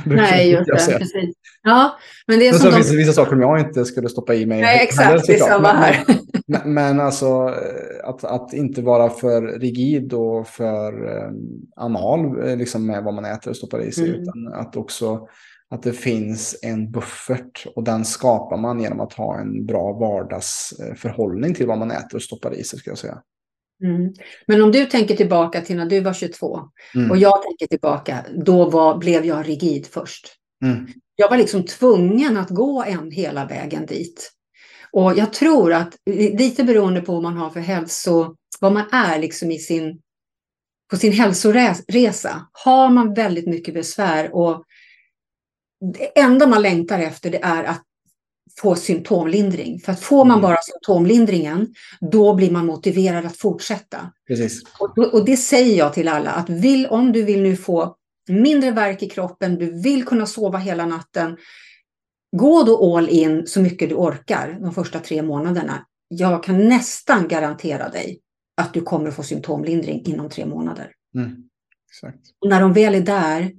Nej, just det. Precis. Ja, men det är men så de... finns det vissa saker som jag inte skulle stoppa i mig. Nej, exakt. Det är samma här. Men, men alltså eh, att, att inte vara för rigid och för eh, anal eh, liksom med vad man äter och stoppar i sig. Mm. Utan att också att det finns en buffert och den skapar man genom att ha en bra vardagsförhållning till vad man äter och stoppar i sig. Ska jag säga. Mm. Men om du tänker tillbaka till när du var 22 mm. och jag tänker tillbaka, då var, blev jag rigid först. Mm. Jag var liksom tvungen att gå en hela vägen dit. Och jag tror att lite beroende på vad man har för hälso, vad man är liksom i sin, på sin hälsoresa. Har man väldigt mycket besvär och det enda man längtar efter det är att få symptomlindring. För att får man mm. bara symptomlindringen, då blir man motiverad att fortsätta. Precis. Och, och det säger jag till alla, att vill, om du vill nu få mindre värk i kroppen, du vill kunna sova hela natten, gå då all in så mycket du orkar de första tre månaderna. Jag kan nästan garantera dig att du kommer få symptomlindring inom tre månader. Mm. Och när de väl är där,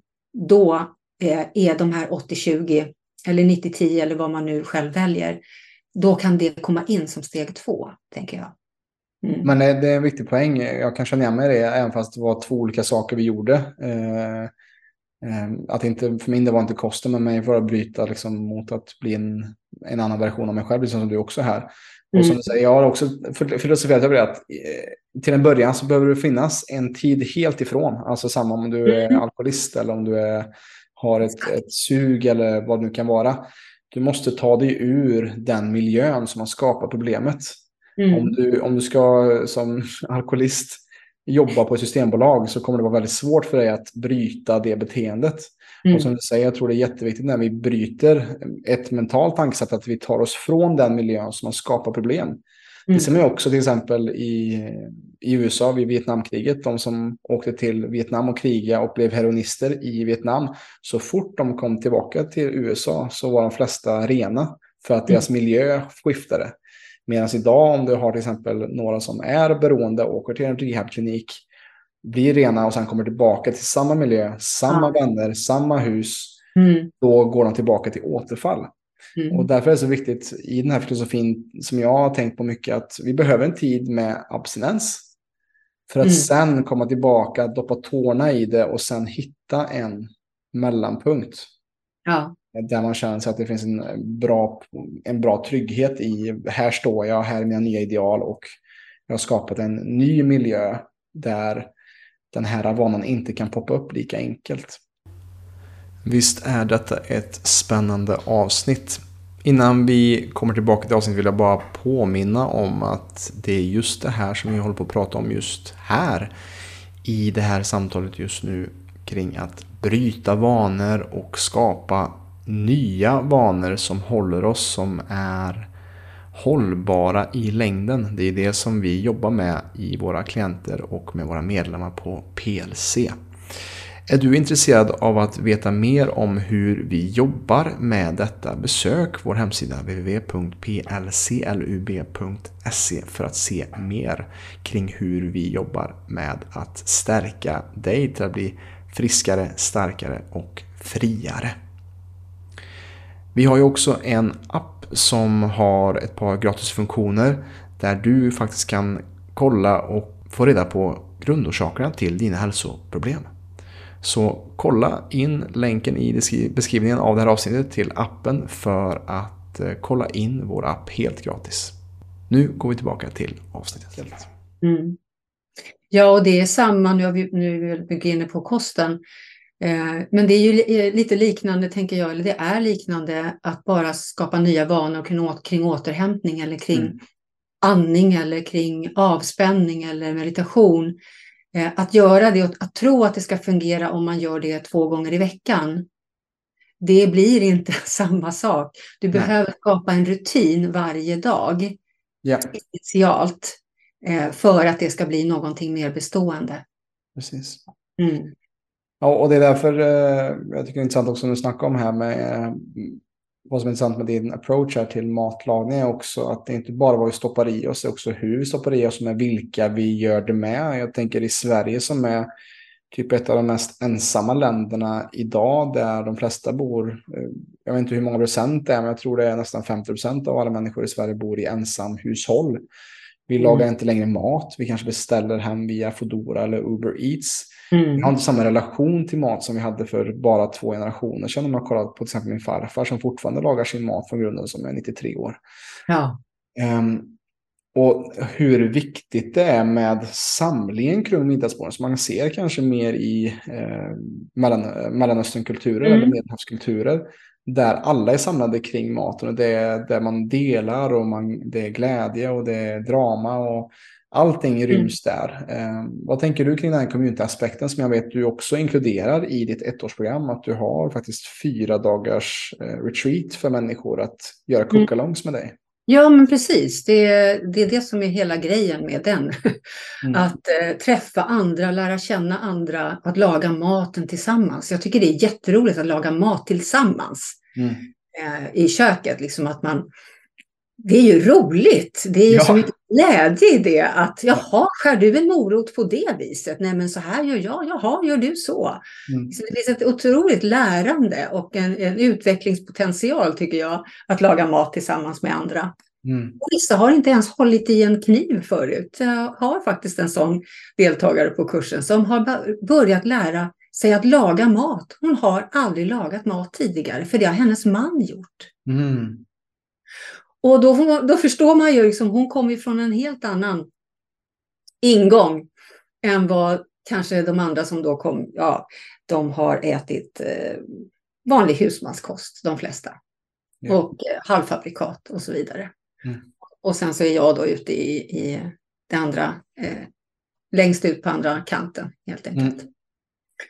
då eh, är de här 80-20 eller 90-10 eller vad man nu själv väljer, då kan det komma in som steg två, tänker jag. Mm. Men det är en viktig poäng. Jag kan känna igen mig i det, även fast det var två olika saker vi gjorde. Eh, eh, att inte, för min del var inte kosten med mig för att bryta liksom, mot att bli en, en annan version av mig själv, liksom som du också är här. Och som mm. du säger, jag har också filosoferat över det att eh, till en början så behöver det finnas en tid helt ifrån. Alltså samma om du är mm. alkoholist eller om du är har ett, ett sug eller vad det nu kan vara. Du måste ta dig ur den miljön som har skapat problemet. Mm. Om, du, om du ska som alkoholist jobba på ett systembolag så kommer det vara väldigt svårt för dig att bryta det beteendet. Mm. Och som du säger, jag tror det är jätteviktigt när vi bryter ett mentalt tankesätt att vi tar oss från den miljön som har skapat problem. Mm. Det ser man också till exempel i, i USA vid Vietnamkriget. De som åkte till Vietnam och kriga och blev heroinister i Vietnam. Så fort de kom tillbaka till USA så var de flesta rena för att deras mm. miljö skiftade. Medan idag om du har till exempel några som är beroende och åker till en rehabklinik blir rena och sen kommer tillbaka till samma miljö, samma ja. vänner, samma hus. Mm. Då går de tillbaka till återfall. Mm. Och därför är det så viktigt i den här filosofin som jag har tänkt på mycket att vi behöver en tid med abstinens. För att mm. sen komma tillbaka, doppa tårna i det och sen hitta en mellanpunkt. Ja. Där man känner sig att det finns en bra, en bra trygghet i, här står jag, här är mina nya ideal och jag har skapat en ny miljö där den här vanan inte kan poppa upp lika enkelt. Visst är detta ett spännande avsnitt. Innan vi kommer tillbaka till avsnittet vill jag bara påminna om att det är just det här som vi håller på att prata om just här. I det här samtalet just nu kring att bryta vanor och skapa nya vanor som håller oss som är hållbara i längden. Det är det som vi jobbar med i våra klienter och med våra medlemmar på PLC. Är du intresserad av att veta mer om hur vi jobbar med detta? Besök vår hemsida www.plclub.se för att se mer kring hur vi jobbar med att stärka dig till att bli friskare, starkare och friare. Vi har ju också en app som har ett par gratisfunktioner där du faktiskt kan kolla och få reda på grundorsakerna till dina hälsoproblem. Så kolla in länken i beskrivningen av det här avsnittet till appen för att eh, kolla in vår app helt gratis. Nu går vi tillbaka till avsnittet. Mm. Ja, och det är samma, nu är vi, nu är vi inne på kosten. Eh, men det är ju eh, lite liknande, tänker jag, eller det är liknande att bara skapa nya vanor kring, kring återhämtning eller kring mm. andning eller kring avspänning eller meditation. Eh, att göra det och att tro att det ska fungera om man gör det två gånger i veckan. Det blir inte [LAUGHS] samma sak. Du Nej. behöver skapa en rutin varje dag ja. initialt eh, för att det ska bli någonting mer bestående. Precis. Mm. Ja, och det är därför eh, jag tycker det är intressant också när du snackar om här med vad som är intressant med din approach här till matlagning är också att det inte bara vad vi stoppar i oss, det är också hur vi stoppar i oss med vilka vi gör det med. Jag tänker i Sverige som är typ ett av de mest ensamma länderna idag där de flesta bor. Eh, jag vet inte hur många procent det är, men jag tror det är nästan 50 procent av alla människor i Sverige bor i ensamhushåll. Vi mm. lagar inte längre mat, vi kanske beställer hem via Foodora eller Uber Eats. Mm. Vi har inte samma relation till mat som vi hade för bara två generationer sedan. Om man kollat på till exempel min farfar som fortfarande lagar sin mat från grunden som är 93 år. Ja. Um, och hur viktigt det är med samlingen kring middagsborden som man ser kanske mer i eh, mellan, Mellanösternkulturer mm. eller medelhavskulturer. Där alla är samlade kring maten och det är där man delar och man, det är glädje och det är drama. och Allting mm. ryms mm. där. Eh, vad tänker du kring den här community-aspekten som jag vet du också inkluderar i ditt ettårsprogram? Att du har faktiskt fyra dagars eh, retreat för människor att göra mm. cookalongs med dig. Ja, men precis. Det, det är det som är hela grejen med den. Mm. [LAUGHS] Att eh, träffa andra, lära känna andra, att laga maten tillsammans. Jag tycker det är jätteroligt att laga mat tillsammans mm. eh, i köket. Liksom att man det är ju roligt. Det är ju ja. så mycket glädje i det. Att jaha, skär du en morot på det viset? Nej, men så här gör jag. Jaha, gör du så? Mm. så det finns ett otroligt lärande och en, en, utvecklingspotential tycker jag. Att laga mat tillsammans med andra. Mm. Och vissa har inte ens hållit i en kniv förut. Jag har faktiskt en sån deltagare på kursen som har börjat lära sig att laga mat. Hon har aldrig lagat mat tidigare, för det har hennes man gjort. Mm. Och då, då förstår man ju, liksom, hon kommer från en helt annan ingång än vad kanske de andra som då kom, ja, de har ätit eh, vanlig husmanskost, de flesta. Ja. Och eh, halvfabrikat och så vidare. Mm. Och sen så är jag då ute i, i det andra, eh, längst ut på andra kanten helt enkelt. Mm.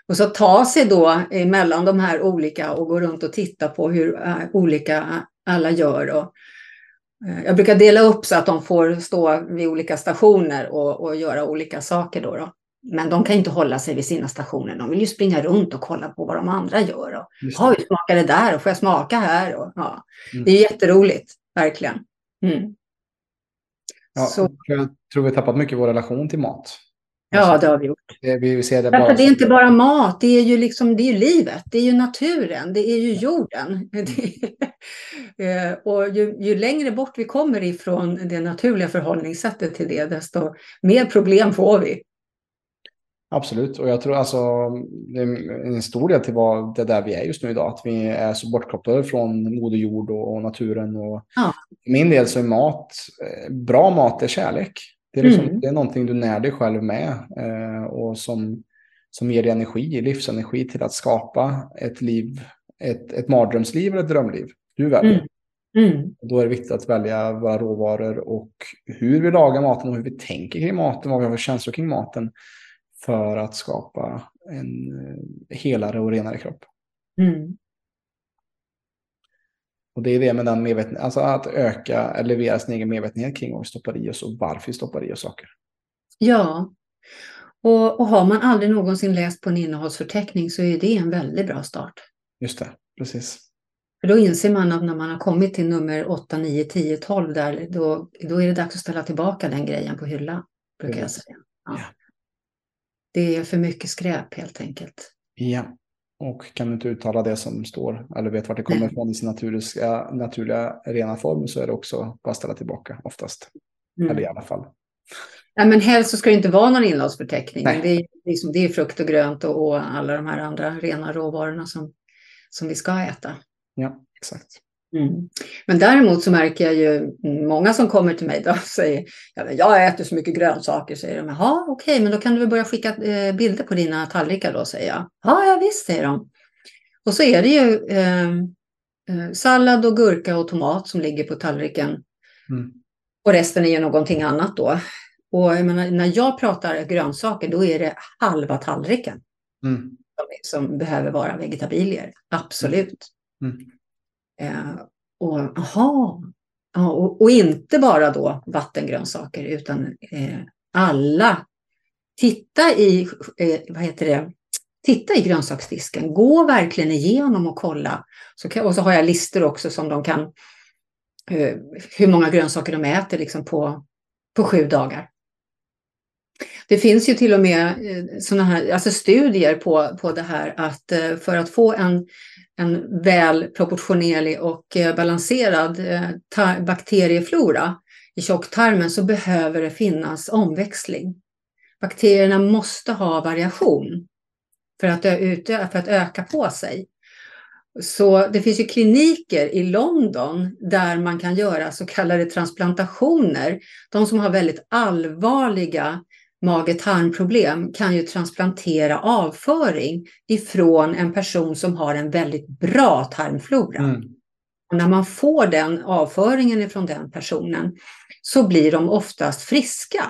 Och så ta sig då mellan de här olika och gå runt och titta på hur äh, olika alla gör. Och, Eh, jag brukar dela upp så att de får stå vid olika stationer och, och göra olika saker. Då, då, Men de kan inte hålla sig vid sina stationer. De vill ju springa runt och kolla på vad de andra gör. Och, ja, hur smakar det där? Och får jag smaka här? Och, ja. Mm. Det är jätteroligt, verkligen. Mm. Ja, så. Jag tror vi har tappat mycket vår relation till mat. Ja, det har vi gjort. Det, vi ser det, bara... det är inte bara mat, det är ju liksom, det är livet, det är ju naturen, det är ju jorden. [LAUGHS] Eh, och ju, ju, längre bort vi kommer ifrån det naturliga förhållningssättet till det, desto mer problem får vi. Absolut, och jag tror alltså det är en stor del till vad det är där vi är just nu idag, att vi är så bortkopplade från moder jord och, naturen. Och ja. min del så är mat, eh, bra mat är kärlek. Det är, liksom, mm. det är någonting du när dig själv med eh, och som, som ger dig energi, livsenergi till att skapa ett liv, ett, ett mardrömsliv eller ett drömliv. Du väljer. Mm. Mm. Då är det viktigt att välja våra råvaror och hur vi lagar maten och hur vi tänker kring maten, vad vi har för känslor kring maten för att skapa en eh, helare och renare kropp. Mm. Och det är det med den medvetenheten, alltså att öka, eller leverera sin egen medvetenhet kring vad vi stoppar i oss och varför vi stoppar i oss saker. Ja, Och, och har man aldrig någonsin läst på en innehållsförteckning så är det en väldigt bra start. Just det, precis. För då inser man att när man har kommit till nummer 8, 9, 10, 12 där, då, då är det dags att ställa tillbaka den grejen på hyllan. Brukar jag säga. Ja. Ja. Det är för mycket skräp helt enkelt. Ja, och kan inte uttala det som står eller vet vart det kommer ifrån i sin naturliga, naturliga rena form så är det också bara att ställa tillbaka oftast. Mm. Eller i alla fall. Ja, men helst så ska det inte vara någon innehållsförteckning. Nej. Det är, liksom, det är frukt och grönt och, och alla de här andra rena råvarorna som, som vi ska äta. Ja, exakt. Mm. Men däremot så märker jag ju många som kommer till mig då och säger ja, men jag äter så mycket grönsaker. Säger de. Jaha, okej, men då kan du väl börja skicka eh, bilder på dina tallrikar då, säger jag. Ja, ja visst, säger de. Och så är det ju eh, eh, sallad och gurka och tomat som ligger på tallriken. Mm. Och resten är ju någonting annat då. Och jag menar, när jag pratar grönsaker, då är det halva tallriken Mm. som, som behöver vara vegetabilier. Absolut. Mm. Eh, och, aha, ja, och, och inte bara då vattengrönsaker utan eh, alla. Titta i, eh, vad heter det? Titta i grönsaksdisken. Gå verkligen igenom och kolla. Så kan, och så har jag listor också som de kan, eh, hur många grönsaker de äter liksom på, på sju dagar. Det finns ju till och med eh, såna här, alltså studier på, på det här att eh, för att få en, en väl proportionerlig och eh, balanserad bakterieflora i tjocktarmen så behöver det finnas omväxling. Bakterierna måste ha variation för att, utö- för att öka på sig. Så det finns ju kliniker i London där man kan göra så kallade transplantationer. De som har väldigt allvarliga mage-tarmproblem kan ju transplantera avföring ifrån en person som har en väldigt bra tarmflora. Mm. Och när man får den avföringen ifrån den personen så blir de oftast friska.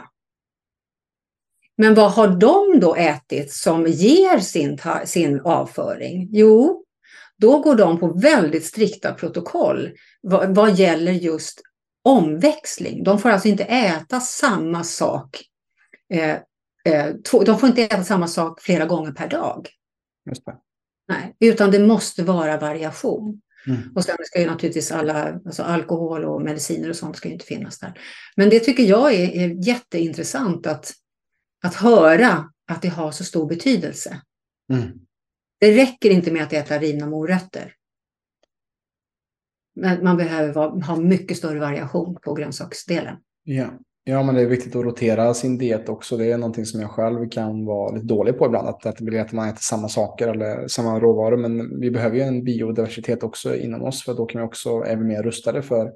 Men vad har de då ätit som ger sin, sin avföring? Jo, då går de på väldigt strikta protokoll vad, vad gäller just omväxling. De får alltså inte äta samma sak. Eh, eh, två, de får inte äta samma sak flera gånger per dag. Nej, utan det måste vara variation. Mm. Och sen ska ju naturligtvis alla, alltså alkohol och mediciner och sånt ska ju inte finnas där. Men det tycker jag är, är jätteintressant att, att höra att det har så stor betydelse. Mm. Det räcker inte med att äta rivna morötter. Men man behöver ha mycket större variation på grönsaksdelen. Ja. Ja, men det är viktigt att rotera sin diet också. Det är någonting som jag själv kan vara lite dålig på ibland. Att, att det blir att man äter samma saker eller samma råvaror. Men vi behöver ju en biodiversitet också inom oss. För då kan vi också, är vi mer rustade för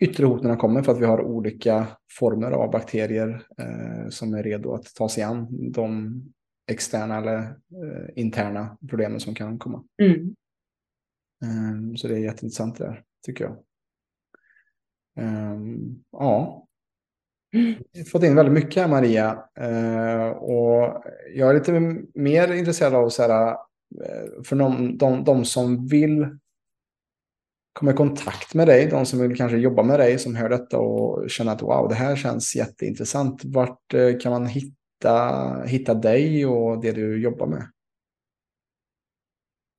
yttre hot när de kommer. För att vi har olika former av bakterier eh, som är redo att ta sig an de externa eller eh, interna problemen som kan komma. Mm. Ehm, Så det är jätteintressant det där, tycker jag. Ehm, Ja, fått in väldigt mycket här Maria. Eh, och jag är lite mer intresserad av så här, eh, för de, de, de som vill komma i kontakt med dig, de som vill kanske jobba med dig, som hör detta och känner att wow, det här känns jätteintressant. Vart eh, kan man hitta, hitta dig och det du jobbar med?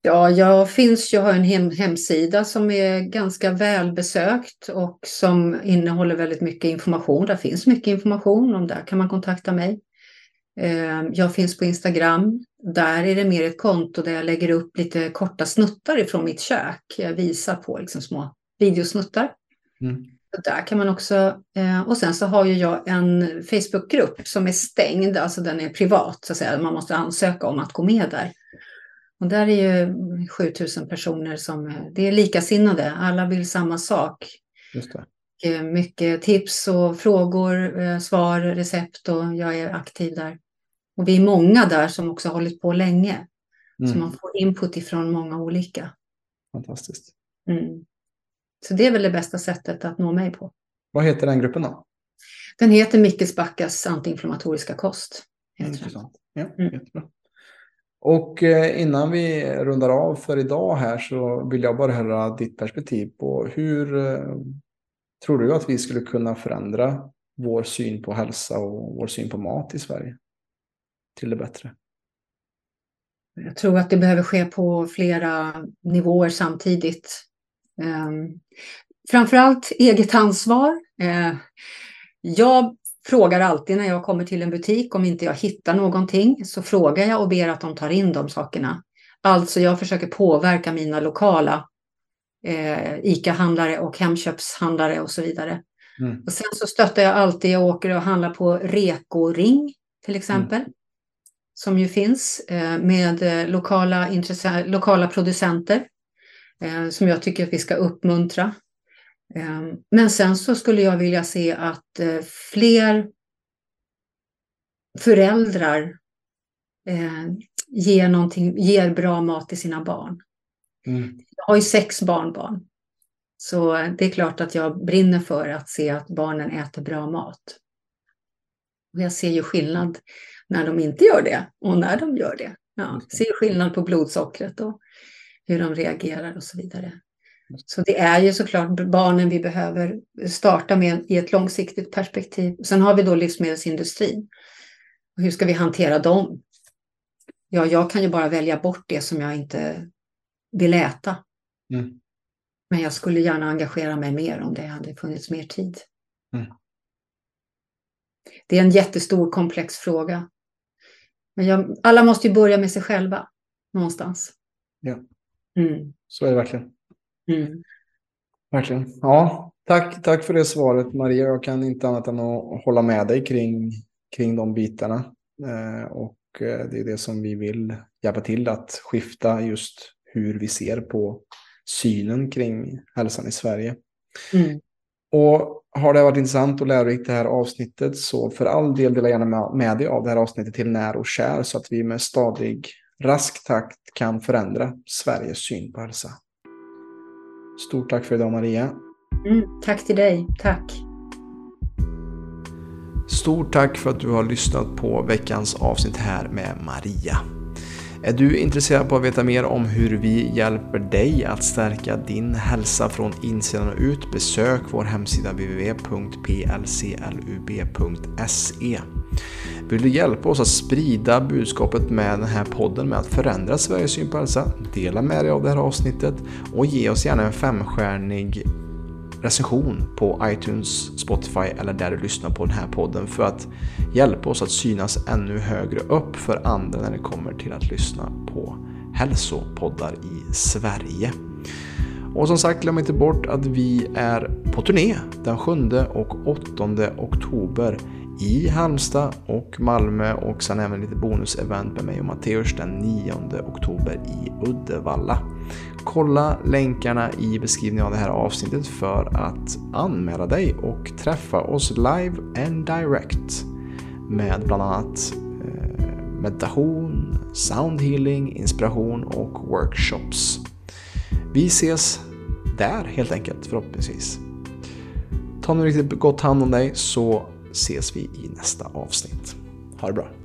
Ja, jag finns, jag har en hem, hemsida som är ganska välbesökt och som innehåller väldigt mycket information. Där finns mycket information och där kan man kontakta mig. Eh, Jag finns på Instagram. Där är det mer ett konto där jag lägger upp lite korta snuttar ifrån mitt kök. Jag visar på liksom små videosnuttar. Mm. Där kan man också, eh, och sen så har ju jag en Facebookgrupp som är stängd, alltså den är privat så att säga. Man måste ansöka om att gå med där. Och där är ju 7000 personer som, det är likasinnade, alla vill samma sak. Just det. Eh, Mycket tips och frågor, eh, svar, recept och jag är aktiv där. Och vi är många där som också har hållit på länge. Så Mm. man får input ifrån många olika. Fantastiskt. Mm. Så det är väl det bästa sättet att nå mig på. Vad heter den gruppen då? Den heter Mickes Backas antiinflammatoriska kost. Intressant. Ja, Mm. jättebra. Och eh, innan vi rundar av för idag här så vill jag bara höra ditt perspektiv på hur eh, tror du att vi skulle kunna förändra vår syn på hälsa och vår syn på mat i Sverige? till det bättre? Jag tror att det behöver ske på flera nivåer samtidigt. Ehm, framförallt eget ansvar. Eh, jag frågar alltid när jag kommer till en butik om inte jag hittar någonting så frågar jag och ber att de tar in de sakerna. Alltså jag försöker påverka mina lokala eh, ICA-handlare och Hemköpshandlare och så vidare. Mm. Och sen så stöttar jag alltid, jag åker och handlar på Reko-ring till exempel. Mm. Som ju finns eh, med eh, lokala, lokala producenter. Eh, som jag tycker att vi ska uppmuntra. Ehm, men sen så skulle jag vilja se att eh, fler föräldrar eh, ger, någonting, ger bra mat till sina barn. Mm. Jag har ju sex barnbarn. Så det är klart att jag brinner för att se att barnen äter bra mat. Och jag ser ju skillnad när de inte gör det och när de gör det. Ja, ser skillnad på blodsockret och hur de reagerar och så vidare. Så det är ju såklart barnen vi behöver starta med i ett långsiktigt perspektiv. Sen har vi då livsmedelsindustrin. hur ska vi hantera dem? Ja, jag kan ju bara välja bort det som jag inte vill äta. Mm. Men jag skulle gärna engagera mig mer om det hade funnits mer tid. Mm. Det är en jättestor komplex fråga. Men jag, alla måste ju börja med sig själva någonstans. Ja, mm. så är det verkligen. Mm. Verkligen. Ja, tack, tack för det svaret Maria. Jag kan inte annat än att hålla med dig kring, kring de bitarna. Eh, och eh, det är det som vi vill hjälpa till att skifta just hur vi ser på synen kring hälsan i Sverige. Mm. Och har det varit intressant och lärorikt det här avsnittet så för all del dela gärna med dig av det här avsnittet till när och kär så att vi med stadig rask takt kan förändra Sveriges syn på hälsa. Stort tack för idag Maria. Mm, tack till dig. Tack. Stort tack för att du har lyssnat på veckans avsnitt här med Maria. Är du intresserad på att veta mer om hur vi hjälper dig att stärka din hälsa från insidan och ut? Besök vår hemsida www.plclub.se. Vill du hjälpa oss att sprida budskapet med den här podden med att förändra Sveriges syn på hälsa? Dela med dig av det här avsnittet och ge oss gärna en femstjärnig recension på iTunes, Spotify eller där du lyssnar på den här podden för att hjälpa oss att synas ännu högre upp för andra när det kommer till att lyssna på hälsopoddar i Sverige. Och som sagt, glöm inte bort att vi är på turné den 7 och 8 oktober i Halmstad och Malmö och sen även lite bonusevent med mig och Matteus den 9 oktober i Uddevalla. Kolla länkarna i beskrivningen av det här avsnittet för att anmäla dig och träffa oss live and direct med bland annat eh, meditation, soundhealing, inspiration och workshops. Vi ses där helt enkelt förhoppningsvis. Ta nu riktigt gott hand om dig så ses vi i nästa avsnitt. Ha det bra!